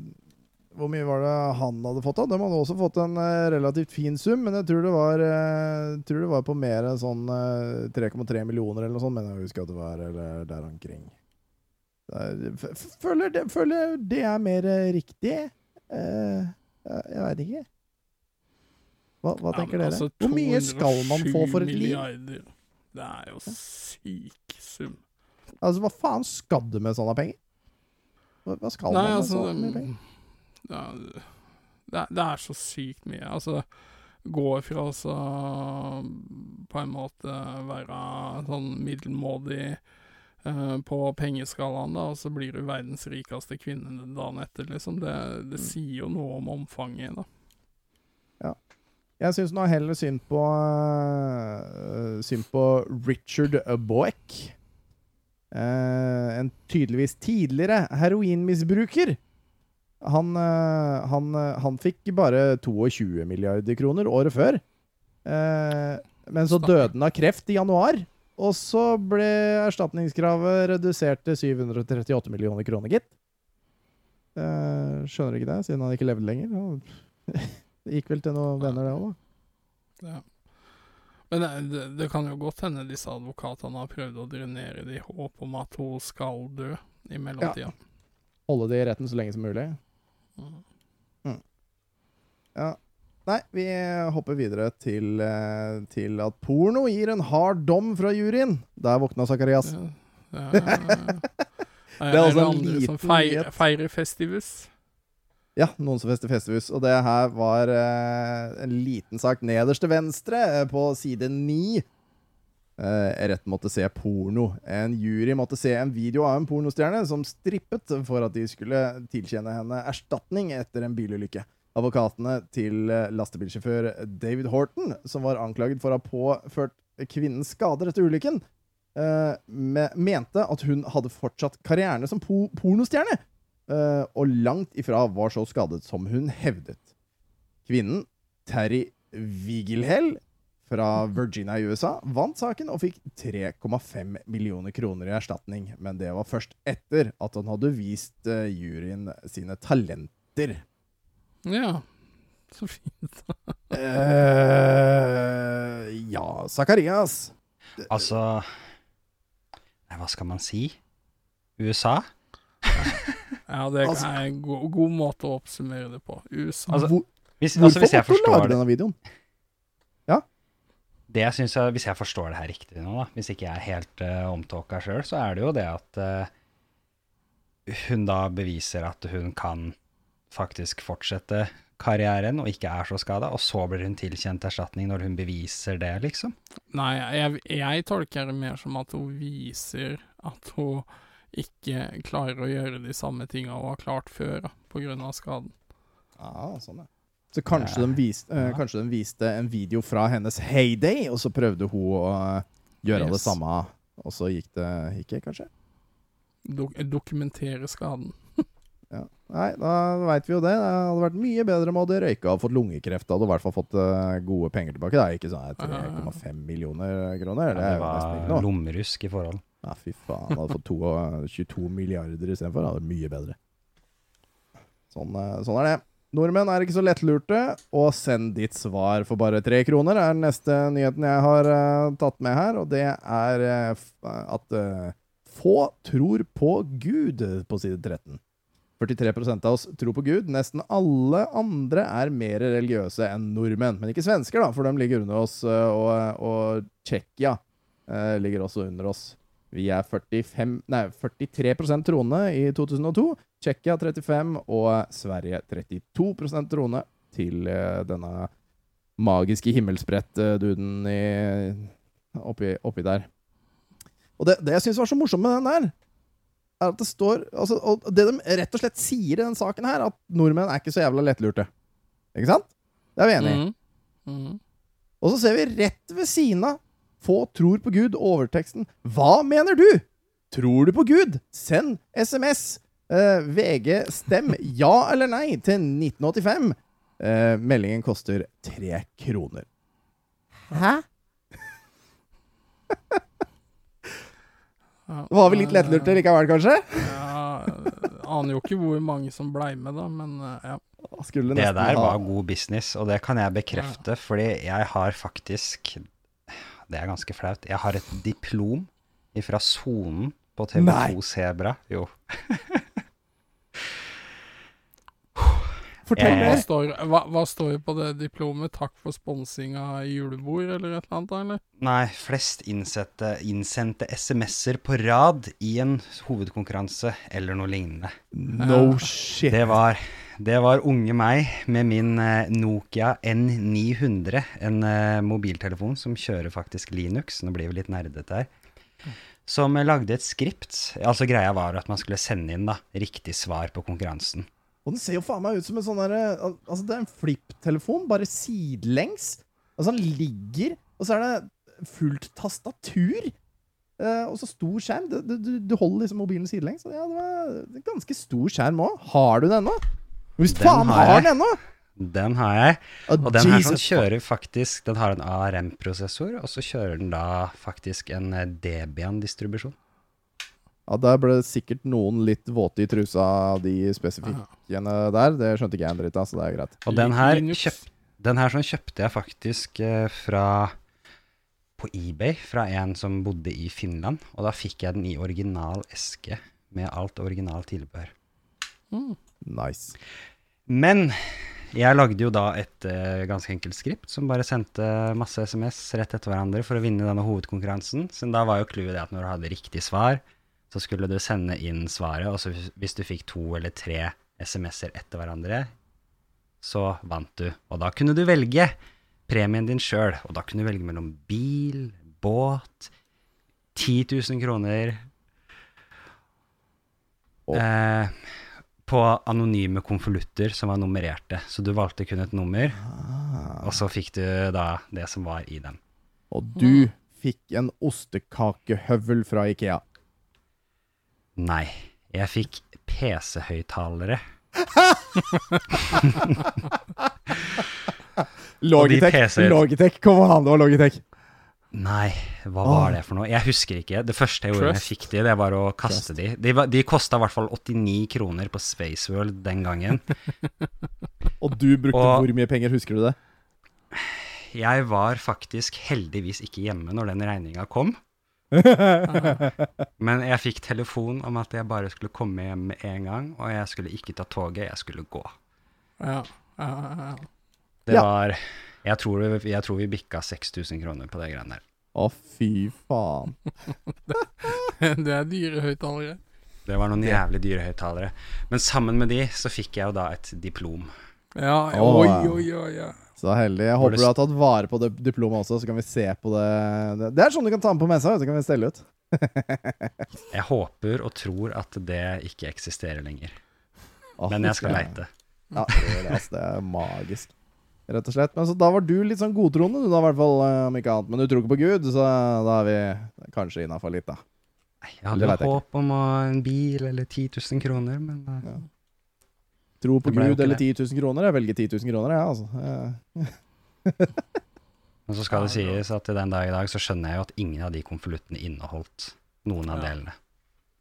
A: Hvor mye var det han hadde fått? da? De hadde også fått en eh, relativt fin sum, men jeg tror det var, eh, tror det var på mer sånn eh, 3,3 millioner eller noe sånt, men jeg husker at det var eller der omkring. F- Føler det, føler det er mer eh, riktig Uh, jeg veit ikke. Hva, hva
B: Ja,
A: tenker dere?
B: altså,
A: Hvor mye skal man få for et
B: 207
A: liv?
B: Det er jo syk sum.
A: Altså, Hva faen skal du med sånne penger? Hva, hva skal
B: Nei,
A: man med
B: altså
A: sånne mye penger?
B: ja, det, er, det er så sykt mye. Altså, gå fra å på en måte være sånn middelmådig eh, på pengeskalaen, da, og så blir du verdens rikeste kvinne dagen etter, liksom. Det, det
A: Mm.
B: sier jo noe om omfanget, da.
A: Jeg syns nå heller synd på uh, Synd på Richard Boeck. Uh, en tydeligvis tidligere heroinmisbruker. Han, uh, han, han fikk bare 22 milliarder kroner året før. Men så døde han av kreft i januar. Og så ble erstatningskravet redusert til 738 millioner kroner, gitt. Eh, skjønner ikke det, siden han ikke levde lenger. Det gikk vel til noen venner, det òg, da.
B: Ja. Men det, det, det kan jo godt hende disse advokatene har prøvd å drenere det i håp om at hun skal dø i mellomtida.
A: Holde det i retten så lenge som mulig.
B: Mm.
A: Ja. Nei, vi hopper videre til, eh, til at porno gir en hard dom fra juryen. Der våkna Zakarias.
B: Ja, ja, ja, ja.
A: Det er altså en
B: andre som
A: liten
B: feirer, feirer Festivus.
A: Ja, noen som fester festivus. Og det her var eh, en liten sak nederst til venstre, eh, på side ni. Eh, rett måtte se porno. En jury måtte se en video av en pornostjerne som strippet for at de skulle tilkjenne henne erstatning etter en bilulykke. Advokatene til eh, lastebilsjåfør David Horton, som var anklaget for å ha påført kvinnen skader etter ulykken, eh, mente at hun hadde fortsatt karrieren som po pornostjerne. eh, og langt ifra var så skadet som hun hevdet. Kvinnen, Terry Wigelhell fra Virginia i USA, vant saken og fikk 3,5 millioner kroner i erstatning. Men det var først etter at han hadde vist juryen sine talenter.
B: Ja, så fint.
A: Eh, ja, Zakarias.
D: Altså Nei, hva skal man si? USA?
B: Ja, det
A: Altså-
B: er en go god måte å oppsummere det på. USA.
D: Altså,
A: Hvor,
D: Hvis,
A: hvorfor
D: altså, hvis jeg forstår
A: lage
D: det,
A: denne videoen?
D: det jeg synes Hvis jeg forstår det her riktig nå, da, hvis ikke jeg er helt uh, omtåka sjøl, så er det jo det at uh, hun da beviser at hun kan faktisk fortsette karrieren og ikke er så skada, og så blir hun tilkjent erstatning når hun beviser det, liksom.
B: Nei, jeg, jeg tolker det mer som at hun viser at hun ikke klarer å gjøre de samme tinga hun har klart før, pga. på grunn av skaden.
A: Ja, sånn er. Så kanskje,
D: Ja.
A: de viste, eh, kanskje de viste en video fra hennes heyday, og så prøvde hun å gjøre gjøre det samme, og så gikk det ikke, kanskje?
B: Dok dokumentere skaden.
A: Ja. Nei, da veit vi jo det. Det hadde vært mye bedre om hadde røyka og fått lungekreft. Hadde du i hvert fall fått uh, gode penger tilbake. Det er ikke sånn 3,5 millioner kroner.
D: Ja,
A: Det
D: det var lommerusk i forhold.
A: Ja, fy faen. Hadde fått to, eh, 22 milliarder istedenfor. Hadde vært mye bedre. Sånn, eh, sånn er det. Nordmenn er ikke så lettlurte, og send ditt svar for bare tre kroner, er den neste nyheten jeg har uh, tatt med her. Og det er uh, at eh, få tror på Gud, på side 13. 43% av oss tror på Gud. Nesten alle andre er mer religiøse enn nordmenn. Men ikke svensker, da, for de ligger under oss. eh, Og, og Tsjekkia eh, ligger også under oss. Vi er 45, nei, 43% troende i 2002. Tsjekkia 35 og Sverige 32 troende til eh, denne magiske himmelsbrett-duden oppi, oppi der. Og det, det jeg syns var så morsomt med den der, er at det står altså, Og det de rett og slett sier i den saken her, at nordmenn er ikke så jævla lettlurte. Ikke sant? Det er vi enig i.
B: Mm. Mm.
A: Og så ser vi rett ved siden av Få tror på Gud, overteksten. Hva mener du? Tror du på Gud? Send SMS. Eh, VG, stem ja eller nei til 1985. Eh, meldingen koster tre kroner. Hæ?
B: Ja,
A: Var vi litt lettlurte likevel, kanskje?
B: Ja, aner jo ikke hvor mange som blei med, da, men eh, ja.
A: Skulle
D: Det der var god business, og det kan jeg bekrefte, fordi jeg har faktisk Det er ganske flaut. Jeg har et diplom fra sonen på TV2 Sebra. Jo.
A: Fortell
D: Eh,
A: mer.
B: står, hva, hva står på det diplomet? Takk for sponsinga i julebord, eller et eller annet? eller?
D: Nei, flest innsette, innsendte SMS-er på rad i en hovedkonkurranse eller noe lignende.
A: No shit.
D: Det var, det var unge meg med min eh, Nokia N900, en eh, mobiltelefon som kjører faktisk Linux. Nå blir vi litt nerdete her. Som eh, lagde et skript. Altså Greia var at man skulle sende inn da, riktig svar på konkurransen.
A: Og den ser jo faen meg ut som en sånn derre Altså, det er en flipptelefon, bare sidelengs. Altså, den ligger, og så er det fullt tastatur. Uh, og så stor skjerm. Du, du, du holder liksom mobilen sidelengs. Så Ja, det var ganske stor skjerm òg. Har du den ennå? Hvis
D: Den
A: faen
D: har jeg.
A: den ennå!
D: Den har jeg.
A: Og
D: Og den her sånn kjører faktisk Den har en ARM-prosessor, og så kjører den da faktisk en eh, Debian-distribusjon.
A: Ja, Der ble sikkert noen litt våte i trusa av de spesifikkene der. Det skjønte ikke jeg en dritt av, så det er greit.
D: Og den her, kjøp, den her sånn kjøpte jeg faktisk eh, fra på eBay fra en som bodde i Finland. Og da fikk jeg den i original eske med alt original tilbehør.
A: Nice.
D: Men jeg lagde jo da et uh, ganske enkelt skript som bare sendte masse SMS rett etter hverandre for å vinne denne hovedkonkurransen. Så da var jo clouet det at når du hadde riktig svar, så skulle du sende inn svaret, og så hvis- du fikk to eller tre SMS-er etter hverandre, så vant du. Og da kunne du velge premien din sjøl, og da kunne du velge mellom bil, båt, 10 000 kroner
A: oh.
D: eh, på anonyme konvolutter som var nummererte. Så du valgte kun et nummer, og så fikk du da det som var i dem.
A: Og du fikk en ostekakehøvel fra Ikea.
D: Nei, jeg fikk PC-høyttalere.
A: Logitech, kom an, det var Logitech.
D: Nei, hva var det for noe? Jeg husker ikke. Det første jeg gjorde jeg fikk de, det var å kaste de. De, var- de kosta i hvert fall 89 kroner på Spaceworld den gangen.
A: Og du brukte
D: Og-
A: hvor mye penger, husker du det?
D: Jeg var faktisk heldigvis ikke hjemme når den regninga kom. Men jeg fikk telefon om at jeg bare skulle komme hjem med en gang, og jeg skulle ikke ta toget, jeg skulle gå.
B: Ja, ja, ja.
D: Det var jeg tror, vi- jeg tror vi bikka 6000 kroner på det greiene der.
A: Å, fy faen.
B: Det er dyre høyttalere.
D: Det var noen jævlig dyre høyttalere. Men sammen med de så fikk jeg jo da et diplom.
B: Ja, oi, oi, oi, oi.
A: Så heldig. Jeg håper du har tatt vare på det diplomet også, så kan vi se på det. Det- er sånn du kan ta med på messa, så kan vi stelle ut.
D: Jeg håper og tror at det ikke eksisterer lenger. Men jeg skal leite.
A: Ja, det, altså, det er magisk. Rett og slett. Men så da var du litt sånn godtroende, du da, i hvert fall, eh, om ikke annet. Men du tror ikke på Gud, så da er vi kanskje innafor litt, da.
D: Jeg hadde håp om en bil eller 10 000 kroner, men eh,
A: Ja. Tro på Gud eller
D: det.
A: 10 000 kroner? Jeg velger 10 000 kroner, jeg, altså. Eh,
D: Men så skal det sies at i den dag i dag så skjønner jeg jo at ingen av de konvoluttene inneholdt noen av
B: Ja.
D: delene.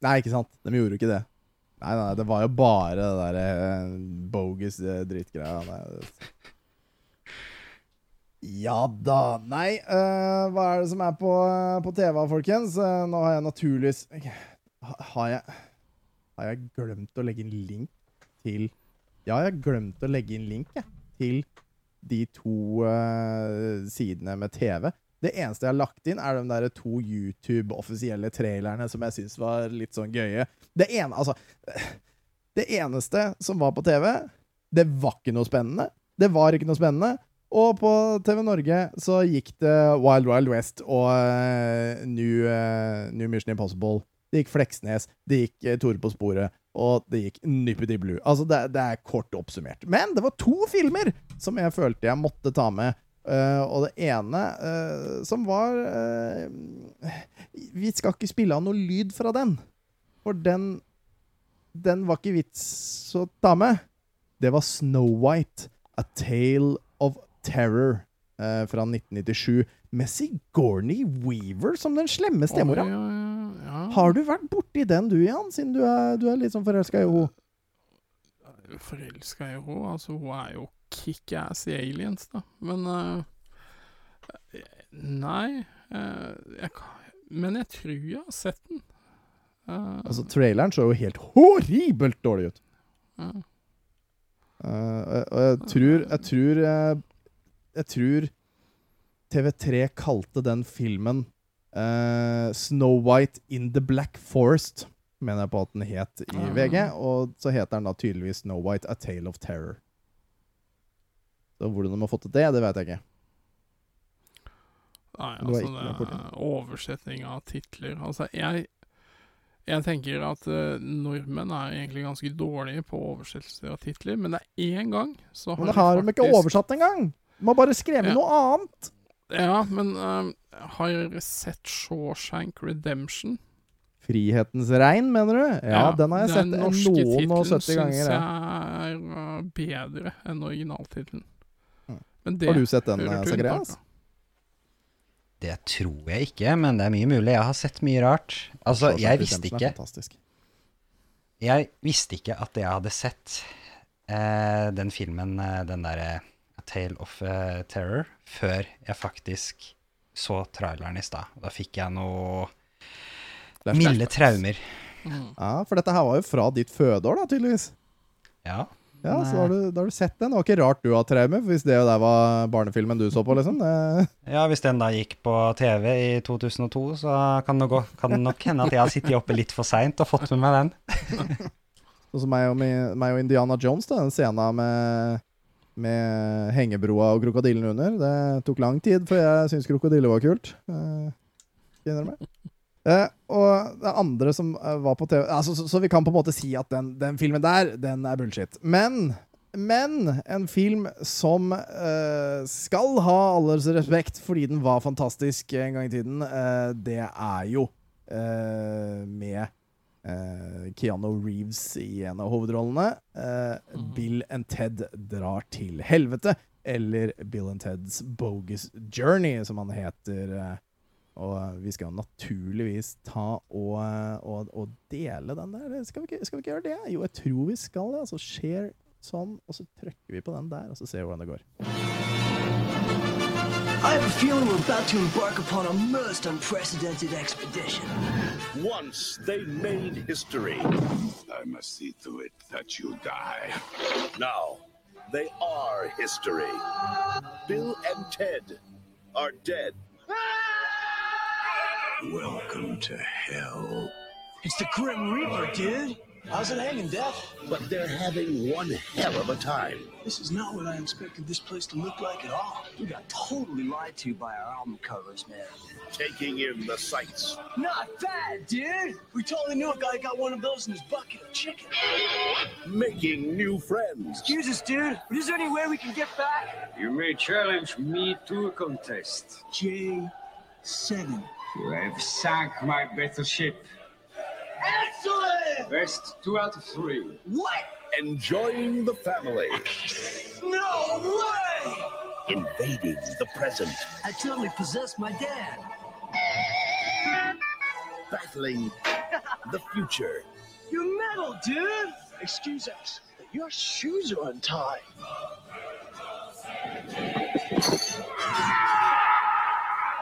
A: Nei, ikke sant. De gjorde jo ikke det. Nei, nei, det var jo bare det der eh, bogus eh, drittgreia. Ja da. Nei, uh, hva er det som er på, på TV, folkens? Uh, nå har jeg naturligvis ha- Har jeg Har jeg glemt å legge en link til Ja, jeg har glemt å legge inn link jeg, til de to uh, sidene med TV. Det eneste jeg har lagt inn, er de der to YouTube-offisielle trailerne som jeg syns var litt sånn gøye. Det ene, altså Det eneste som var på TV, det var ikke noe spennende. Det var ikke noe spennende. Og på TV Norge så gikk det Wild Wild West og uh, New, uh, New Mission Impossible. Det gikk Fleksnes, det gikk uh, Tore på sporet, og det gikk Nippety Blue. Altså, det, det er kort oppsummert. Men det var to filmer som jeg følte jeg måtte ta med. Uh, og det ene uh, som var uh, Vi skal ikke spille av noe lyd fra den. For den Den var ikke vits å ta med. Det var Snow White, A Tale of Terror eh, fra 1997. Med Sigourney Weaver som den slemme stemora.
B: Oi, ja.
A: Har du vært borti den du, Jan, siden du er, du er litt sånn forelska i henne?
B: Forelska i henne? Altså, hun er jo kickass i Aliens, da. Men uh, Nei. Uh, jeg, men jeg tror jeg har sett den. Uh,
A: Altså, traileren så jo helt horribelt dårlig ut.
B: ja.
A: Og jeg tror Jeg tror Jeg tror TV3 kalte den filmen uh, Snow White in the Black Forest, mener jeg på at den het i
B: Ah.
A: VG. Og så heter den da tydeligvis Snow White A Tale of Terror. Så hvordan de har fått til det, det vet jeg ikke.
B: Nei, altså det er oversetting av titler. Altså, jeg, jeg tenker at uh, nordmenn er egentlig ganske dårlige på oversettelser av titler, men det er én gang så har
A: Men det har de ikke
B: faktisk-
A: oversatt engang! De har bare skrevet
B: Ja.
A: noe annet!
B: Ja, men uh, har dere sett Shawshank Redemption?
A: Frihetens regn, mener du? Ja, den har jeg sett
B: Den sett
A: noen og
B: tittelen
A: 70 ganger.
B: syns
A: Ja.
B: jeg er eh, bedre enn originaltittelen.
A: Mm.
B: Men det
A: Har du sett den, eh, Zacharias?
D: Det tror jeg ikke, men det er mye mulig. Jeg har sett mye rart. Altså,
A: Shawshank
D: jeg visste ikke. Jeg visste ikke at jeg hadde sett uh, den filmen, uh, den derre Tale of eh, Terror, før jeg faktisk så traileren i stad. Da fikk jeg noe milde traumer.
B: Mm.
A: Ja, for dette her var jo fra ditt fødeår, da, tydeligvis.
D: Ja.
A: Ja, så har du, da har du sett den. Det var ikke rart du har traumer, hvis det der var barnefilmen du så på, liksom. Det,
D: ja, hvis den da gikk på TV i 2002, så kan det, gå, kan det nok hende at jeg har sittet oppe litt for seint og fått med meg den.
A: Sånn som meg og, meg, og Indiana Jones, da, den scenen med, med hengebroa og krokodillen under. Det tok lang tid før jeg syntes krokodille var kult. Eh. Eh, og det andre som eh, var på TV altså, så, så vi kan på en måte si at den, den filmen der, den er bullshit. Men men en film som eh, skal ha alles respekt fordi den var fantastisk en gang i tiden, eh, det er jo eh, med eh, Keanu Reeves i en av hovedrollene. Eh, Bill and Ted drar til helvete. Eller Bill and Teds Bogus Journey, som han heter. eh, og eh, vi skal naturligvis ta og, eh, og, og dele den der. Skal vi, ikke, skal vi ikke gjøre det? Jo, jeg tror vi skal det. Altså share sånn, og så trykker vi på den der, og så ser vi hvordan det går.
I: I have a feeling we're about to embark upon a most unprecedented expedition.
C: Once they made history. I must see to it that you die. Now, they are history. Bill and Ted are dead. Welcome to hell.
I: It's the Grim Reaper, dude. How's it hanging, Death?
C: But they're having one hell of a time.
I: This is not what I expected this place to look like at all. We got totally lied to by our album covers, man.
C: Taking in the sights.
I: Not bad, dude. We totally knew a guy got one of those in his bucket of chicken.
C: Making new friends.
I: Excuse us, dude, but is there any way we can get back?
J: You may challenge me to a contest.
I: J7.
J: You have sunk my battleship.
I: Excellent!
J: Best two out of three.
I: What?
C: Enjoying the family.
I: No way!
C: Invading the present.
I: I totally possessed my dad.
C: Battling the future.
I: You're metal, dude! Excuse us, but your shoes are untied.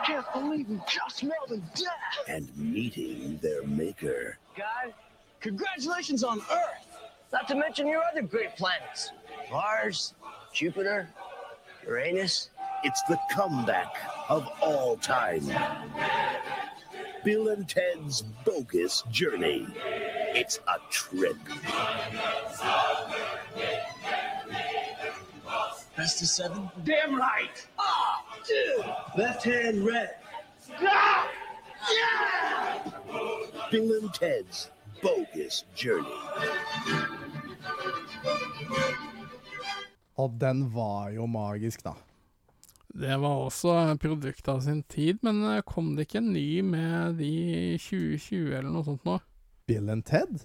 I: Can't believe we just smelled them death!
C: And meeting their maker.
I: Guy, congratulations on Earth! Not to mention your other great planets Mars, Jupiter, Uranus.
C: It's the comeback of all time. Bill and Ted's bogus journey. It's a trip.
I: Best of seven?
J: Damn right!
I: Dude! Left hand red.
C: Yeah! Bill and Ted's bogus journey.
A: Og den var jo magisk, da.
B: Det var også produktet produkt av sin tid, men eh, kom det ikke en ny med de i 2020 eller noe sånt nå?
A: Bill and Ted?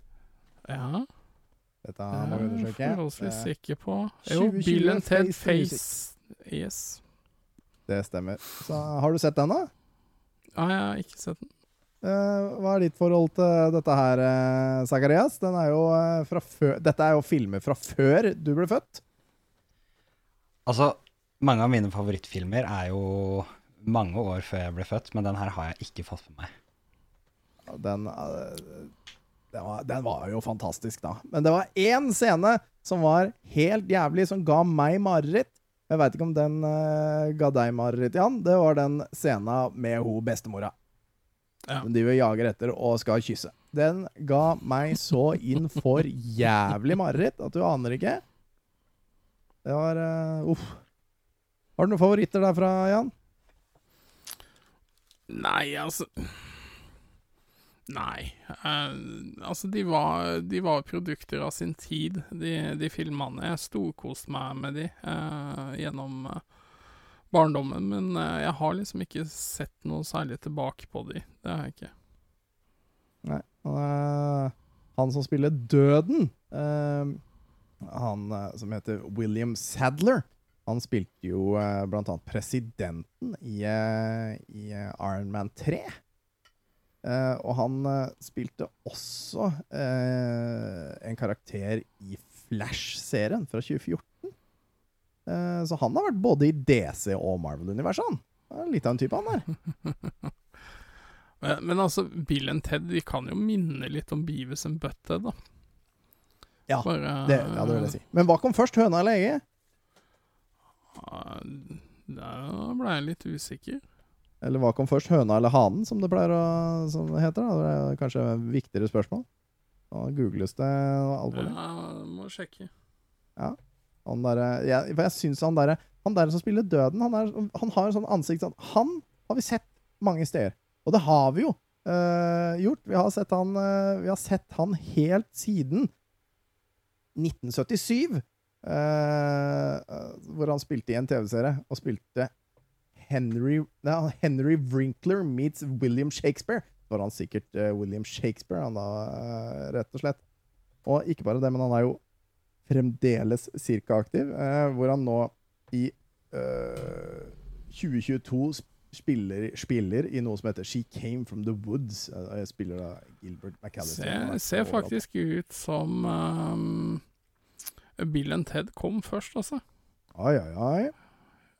B: Ja.
A: Dette må vi
B: Jeg er
A: undersøke.
B: forholdsvis
A: Eh,
B: sikker på Jo, Bill and Ted
A: Face
B: Yes.
A: Det stemmer. Så har du sett den, da?
B: Ja, jeg har ikke sett den.
A: Uh, hva er ditt forhold til dette her, uh, Zacharias? Den jo fra før Dette er jo filmer fra før du ble født.
D: Altså, mange av mine favorittfilmer er jo mange år før jeg ble født, men den her har jeg ikke fått med meg.
A: Den eh, den var, den var jo fantastisk, da. Men det var én scene som var helt jævlig, som ga meg mareritt. Jeg veit ikke om den uh, ga deg mareritt, Jan. Det var den scena med ho bestemora.
B: Ja.
A: De vil jager etter og skal kysse. Den ga meg så inn for jævlig mareritt at du aner ikke. Det var uh, Uff. Har du noen favoritter derfra, Jan?
B: Nei, altså Nei. Uh, altså, de var, de var produkter av sin tid, de, de filmene. Jeg storkoste meg med de uh, gjennom eh, barndommen, men jeg har liksom ikke sett noe særlig tilbake på de. Det har jeg ikke.
A: Nei. Han, som spiller Døden, han som heter William Sadler, han spilte jo blant annet presidenten i, i Iron Man 3. Eh, og han uh, spilte også uh, en karakter i Flash-serien fra 2014. Eh, så han har vært både i DC og Marvel-universet, han. Litt av en type, han der.
B: Men, men altså, Bill and Ted, de kan jo minne litt om Beavis and Butthead, da.
A: Ja,
B: Bare,
A: det, ja, det vil jeg si. Men hva kom først, høna eller egget?
B: Da ble jeg litt usikker.
A: Eller hva kom først, høna eller hanen, som det pleier å som det heter? Da? Det er kanskje et viktigere spørsmål. Da googles det alvorlig.
B: Ja, må sjekke.
A: Ja. Han der, jeg, for jeg syns han der, han der som spiller døden, han, der, han har en sånn ansikt sånn Han har vi sett mange steder. Og det har vi jo uh, gjort. Vi har, sett han, uh, vi har sett han helt siden 1977. Uh, hvor han spilte i en TV-serie, og spilte Henry, nei, Henry Wrinkler meets William Shakespeare. Så var han sikkert uh, William Shakespeare, han da, eh, rett og slett. Og ikke bare det, men han er jo fremdeles cirka-aktiv, eh, hvor han nå i eh, 2022 spiller, spiller i noe som heter She Came From The Woods. Jeg spiller da Gilbert McAllister.
B: Ser,
A: er
B: ser faktisk ut som um, Bill and Ted kom først, altså.
A: Oi, oi, oi.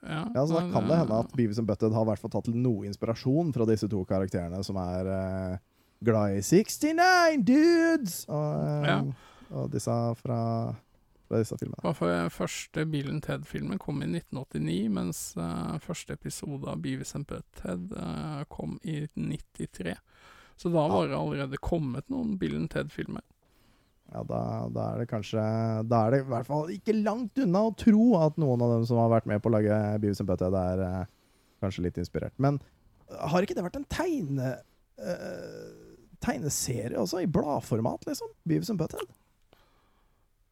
B: Ja,
A: Ja, så da kan det hende
B: eh,
A: at Beavis and Butted har hvert fall tatt noe inspirasjon fra disse to karakterene som er eh, glad i 69 dudes! Og, eh,
B: Ja.
A: og disse fra, fra disse filmene.
B: Hva for første Bill and Ted-filmen kom i 1989, mens uh, første episode av Beavis and Butthead uh, kom i 1993. Så da var det allerede kommet noen Bill and Ted-filmer.
A: Ja, da, da er det kanskje Da er det i hvert fall ikke langt unna å tro at noen av dem som har vært med på å lage Beavis and Butthead, er eh, kanskje litt inspirert. Men eh, har ikke det vært en tegne... eh, tegneserie også, i bladformat, liksom? Beavis and Butthead.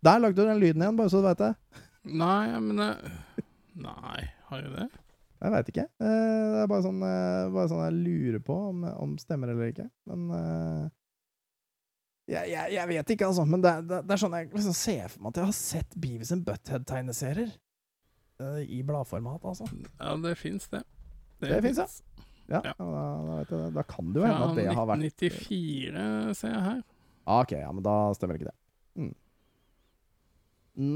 A: Der lagde du den lyden igjen, bare så du veit det.
B: Nei, men eh, Nei, har jeg det?
A: Jeg veit ikke. Eh, det er bare sånn, bare sånn jeg lurer på om, om stemmer eller ikke. Men eh, jeg, jeg, jeg vet ikke, altså. Men det, det, det er sånn jeg liksom ser for meg at jeg har sett Beavis and Butthead-tegneserier. Uh, I bladformat, altså.
B: Ja, det fins det.
A: Det finnes, ja. Ja,
B: Ja.
A: Da, da, vet jeg, da kan det jo hende at det har vært
B: 1994, ser jeg her.
A: Ah, Ok, ja, men da stemmer ikke det. Mm.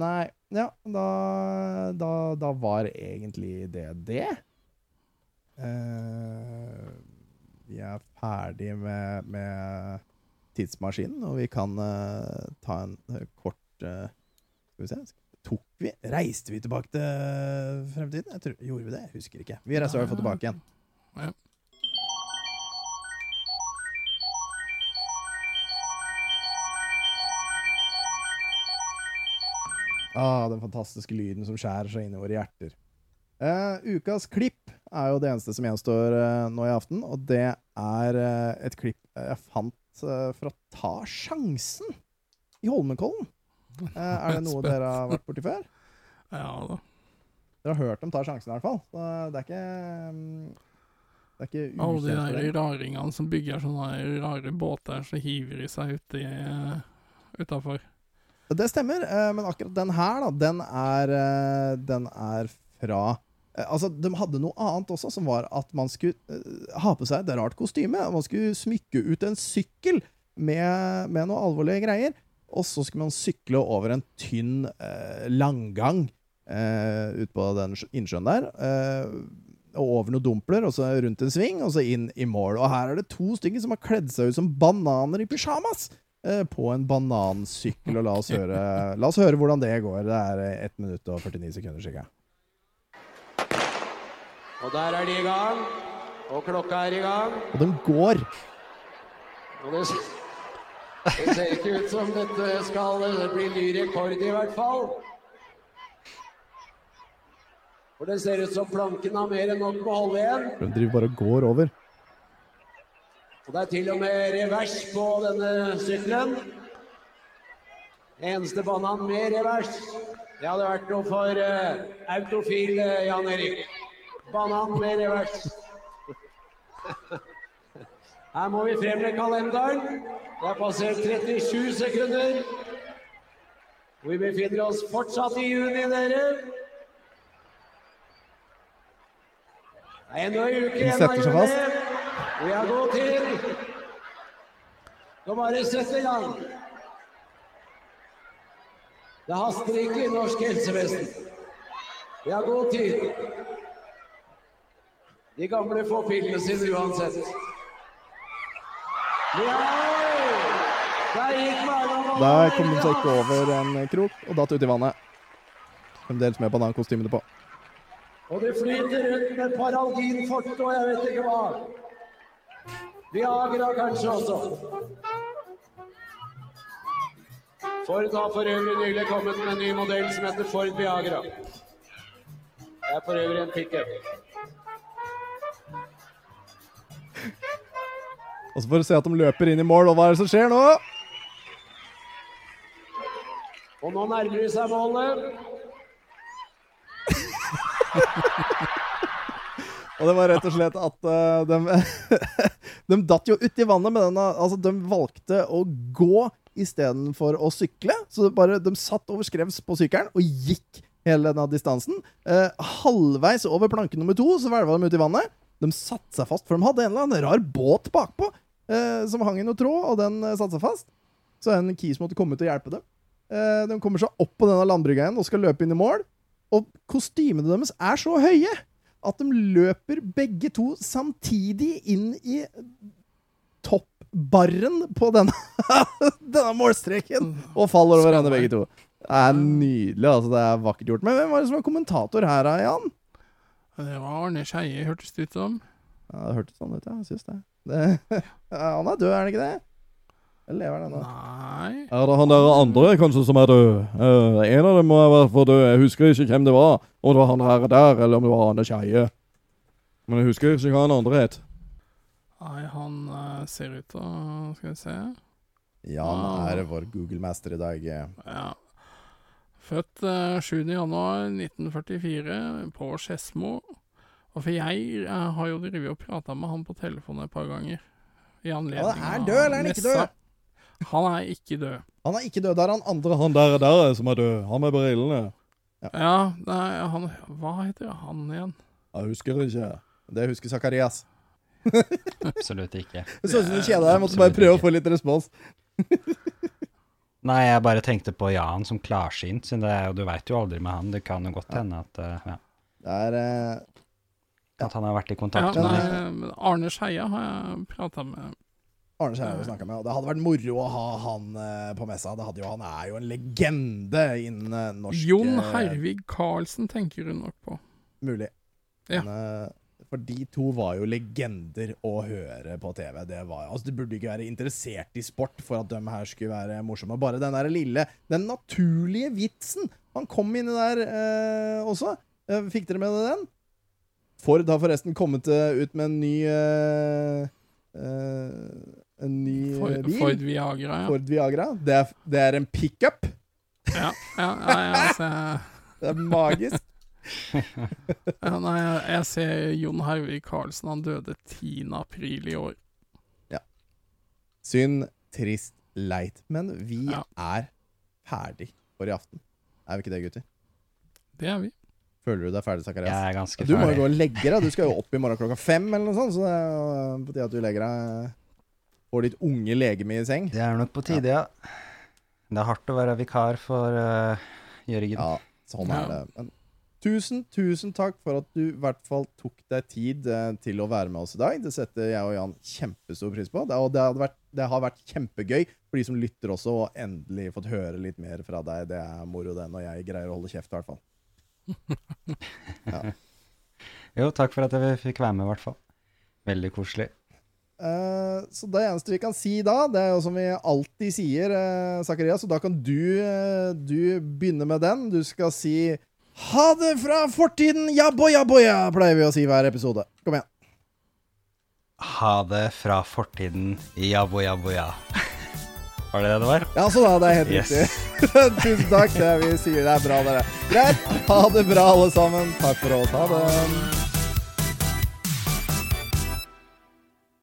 A: Nei Ja, da, da, da var egentlig det det. Uh, vi er ferdig med, med tidsmaskinen, og vi kan uh, ta en uh, kort uh, Skal vi se Tok vi Reiste vi tilbake til fremtiden? Jeg tror, gjorde vi det? Jeg husker ikke. Vi reiser i hvert fall tilbake igjen.
B: Ja.
A: Ah, den fantastiske lyden som skjærer seg inn i våre hjerter. Uh, ukas klipp er jo det eneste som gjenstår uh, nå i aften, og det er uh, et klipp jeg fant eh, å Ta sjansen i Holmenkollen. Eh, er det noe dere har vært borti før?
B: Ja da.
A: Dere har hørt dem Ta sjansen i hvert fall. Så det er ikke mm, Det er ikke
B: Alle de der raringene som bygger sånne rare båter, så hiver de seg uti utafor.
A: Det stemmer, eh, men akkurat den her, da, den er, eh, den er fra eh, Altså, de hadde noe annet også, som var at man skulle eh, ha på seg et rart kostyme. Man skulle smykke ut en sykkel med, med noe alvorlige greier. Og så skulle man sykle over en tynn eh, langgang eh, ut på den innsjøen der. Eh, og over noen dumpler, og så rundt en sving, og så inn i mål. Og her er det to stykker som har kledd seg ut som bananer i pysjamas! eh, på en banansykkel. Og la oss høre, la oss høre hvordan det går. Det er eh, 1 minutt og 49 sekunder, cirka.
K: Og der er de i gang. Og klokka er i gang.
A: Og de går.
K: Og det, det ser ikke ut som dette skal bli ny rekord, i hvert fall. For det ser ut som planken har mer enn nok med å holde igjen.
A: De driver bare og går over.
K: Og det er til og med revers på denne sykkelen. Eneste banan med revers. Det hadde vært noe for uh, autofil uh, Jan Erik. Banan med revers. Her må vi frem med kalenderen. Det er passert 37 sekunder. Vi befinner oss fortsatt i juni, dere. Det er ennå en uke igjen av juni. Vi har god tid. Så bare sett i gang. Det haster ikke i norsk helsevesen. Vi har god tid. De gamle får pillene sine uansett. Ja! Der gikk
A: Der kom de seg ikke over en krok og datt ut i vannet. Fremdeles med banankostymene på.
K: Og det flyter rundt med paralgin forte og jeg vet ikke hva. Viagra kanskje også. Ford har for øvrig nylig kommet med en ny modell som heter Ford Viagra. Det er for øvrig en pickup.
A: Og så får du se at de løper inn i mål, og hva er det som skjer nå?
K: Og nå nærmer de seg målet.
A: Og det var rett og slett at uh, de, de datt jo uti vannet med denne Altså, de valgte å gå istedenfor å sykle. Så bare, de satt over skrevs på sykkelen og gikk hele denne distansen. Eh, halvveis over planke nummer to så hvelva de ut i vannet. De satte seg fast, for de hadde en eller annen rar båt bakpå eh, som hang i noe tråd, og den eh, satte seg fast. Så en kis måtte komme ut og hjelpe dem. Eh, de kommer seg opp på denne landbrygga igjen og skal løpe inn i mål. Og kostymene deres er så høye at de løper begge to samtidig inn i toppbarren på denne, denne målstreken og faller over henne begge to. Det er nydelig. altså Det er vakkert gjort. Men hvem var det som var kommentator her, Jan?
B: Det var Arne Skeie, hørtes det ut som.
A: Ja, Det hørtes sånn ut, ja. Jeg syns det. det. Han er død, er han ikke det? Eller lever han ennå?
B: Nei
L: Er det han der andre kanskje som er død? Uh, en av dem må være for død. Jeg husker ikke hvem det var. Om det var han her der, eller om det var Arne Skeie. Men jeg husker ikke hva han andre het.
B: Nei, han uh, ser ut til å Skal vi se.
A: Ja,
B: han
A: er vår Google-mester i dag.
B: Ja. Født uh, 7.1.1944 på Skedsmo. Og for jeg jeg har jo drevet og prata med han på telefonen et par ganger. I anledning
A: Ja, er han død, eller er han ikke død?
B: Han er ikke død.
A: Han er ikke død. Det er han andre.
L: Han der, der som er død. Han med brillene.
B: Ja, nei, han Hva heter han igjen?
L: Jeg husker ikke.
A: Det husker Zakarias.
D: Absolutt ikke.
A: Det så ut som du kjeda deg. Måtte bare prøve å få litt respons.
D: Nei, jeg bare tenkte på Jan som klarsynt, siden det er jo, du veit jo aldri med han. Det kan jo godt hende at, eh, ja,
A: Det er ja.
D: at han har vært i
B: Ja,
D: kontakt med
B: nei,
D: deg.
B: Arne Skeie har jeg prata med.
A: Arne Skjær har vi snakket med, og det hadde vært moro å ha han eh, på messa. Det hadde jo, han er jo en legende innen eh, norsk
B: Jon
A: eh,
B: Hervig Karlsen tenker hun nok på.
A: Mulig.
B: Ja.
A: Men, eh, for de to var jo legender å høre på TV. Det var, altså, du burde ikke være interessert i sport for at de her skulle være morsomme. Bare den der lille, den naturlige vitsen. Han kom inni der eh, også. Eh, Fikk dere med dere den? Ford har forresten kommet eh, ut med en ny eh, eh, En ny eh,
B: Ford,
A: bil.
B: Ford Viagra, ja.
A: Ford Viagra. Det er, det er en pickup.
B: Ja, ja, ja, ja altså,
A: Det er magisk.
B: ja, nei, jeg, ser Jon Harvey Karlsen. Han døde 10. april i år. Ja.
A: Synd, trist, leit. Men vi er ferdig for i aften. Er vi ikke det, gutter?
B: Det er vi.
A: Føler du deg ferdig, Sakarias?
D: Jeg er ganske ferdig.
A: Du må jo gå og legge deg. Du skal jo opp i morgen klokka fem, eller noe sånt. Så det er jo på tide at du legger deg Får ditt unge legeme i seng.
D: Det er nok på tide, ja. Det er hardt å være vikar for uh, Jørgen.
A: Ja, sånn
B: Ja.
A: er det. Men Tusen, tusen takk for at du i hvert fall tok deg tid eh, til å være med oss i dag. Det setter jeg og Jan kjempestor pris på. Det, og det, vært, det har vært kjempegøy for de som lytter også, og endelig fått høre litt mer fra deg. Det er moro, det, når jeg greier å holde kjeft, i hvert fall. Ja.
D: Jo, takk for at jeg fikk være med, i hvert fall. Veldig koselig.
A: Eh, så det eneste vi kan si da, det er jo som vi alltid sier, uh, Zacharias, og da kan du, eh, du begynne med den. Du skal si ha det fra fortiden, ja boya boya, pleier vi å si hver episode. Kom igjen.
D: Ha det fra fortiden, jabbo jabbo ja. Var det det det var?
A: Ja, så da, det er helt
D: Yes.
A: riktig. Tusen takk. Det vi sier det er bra, dere. Greit. Ha det bra, alle sammen. Takk for oss. Ha det.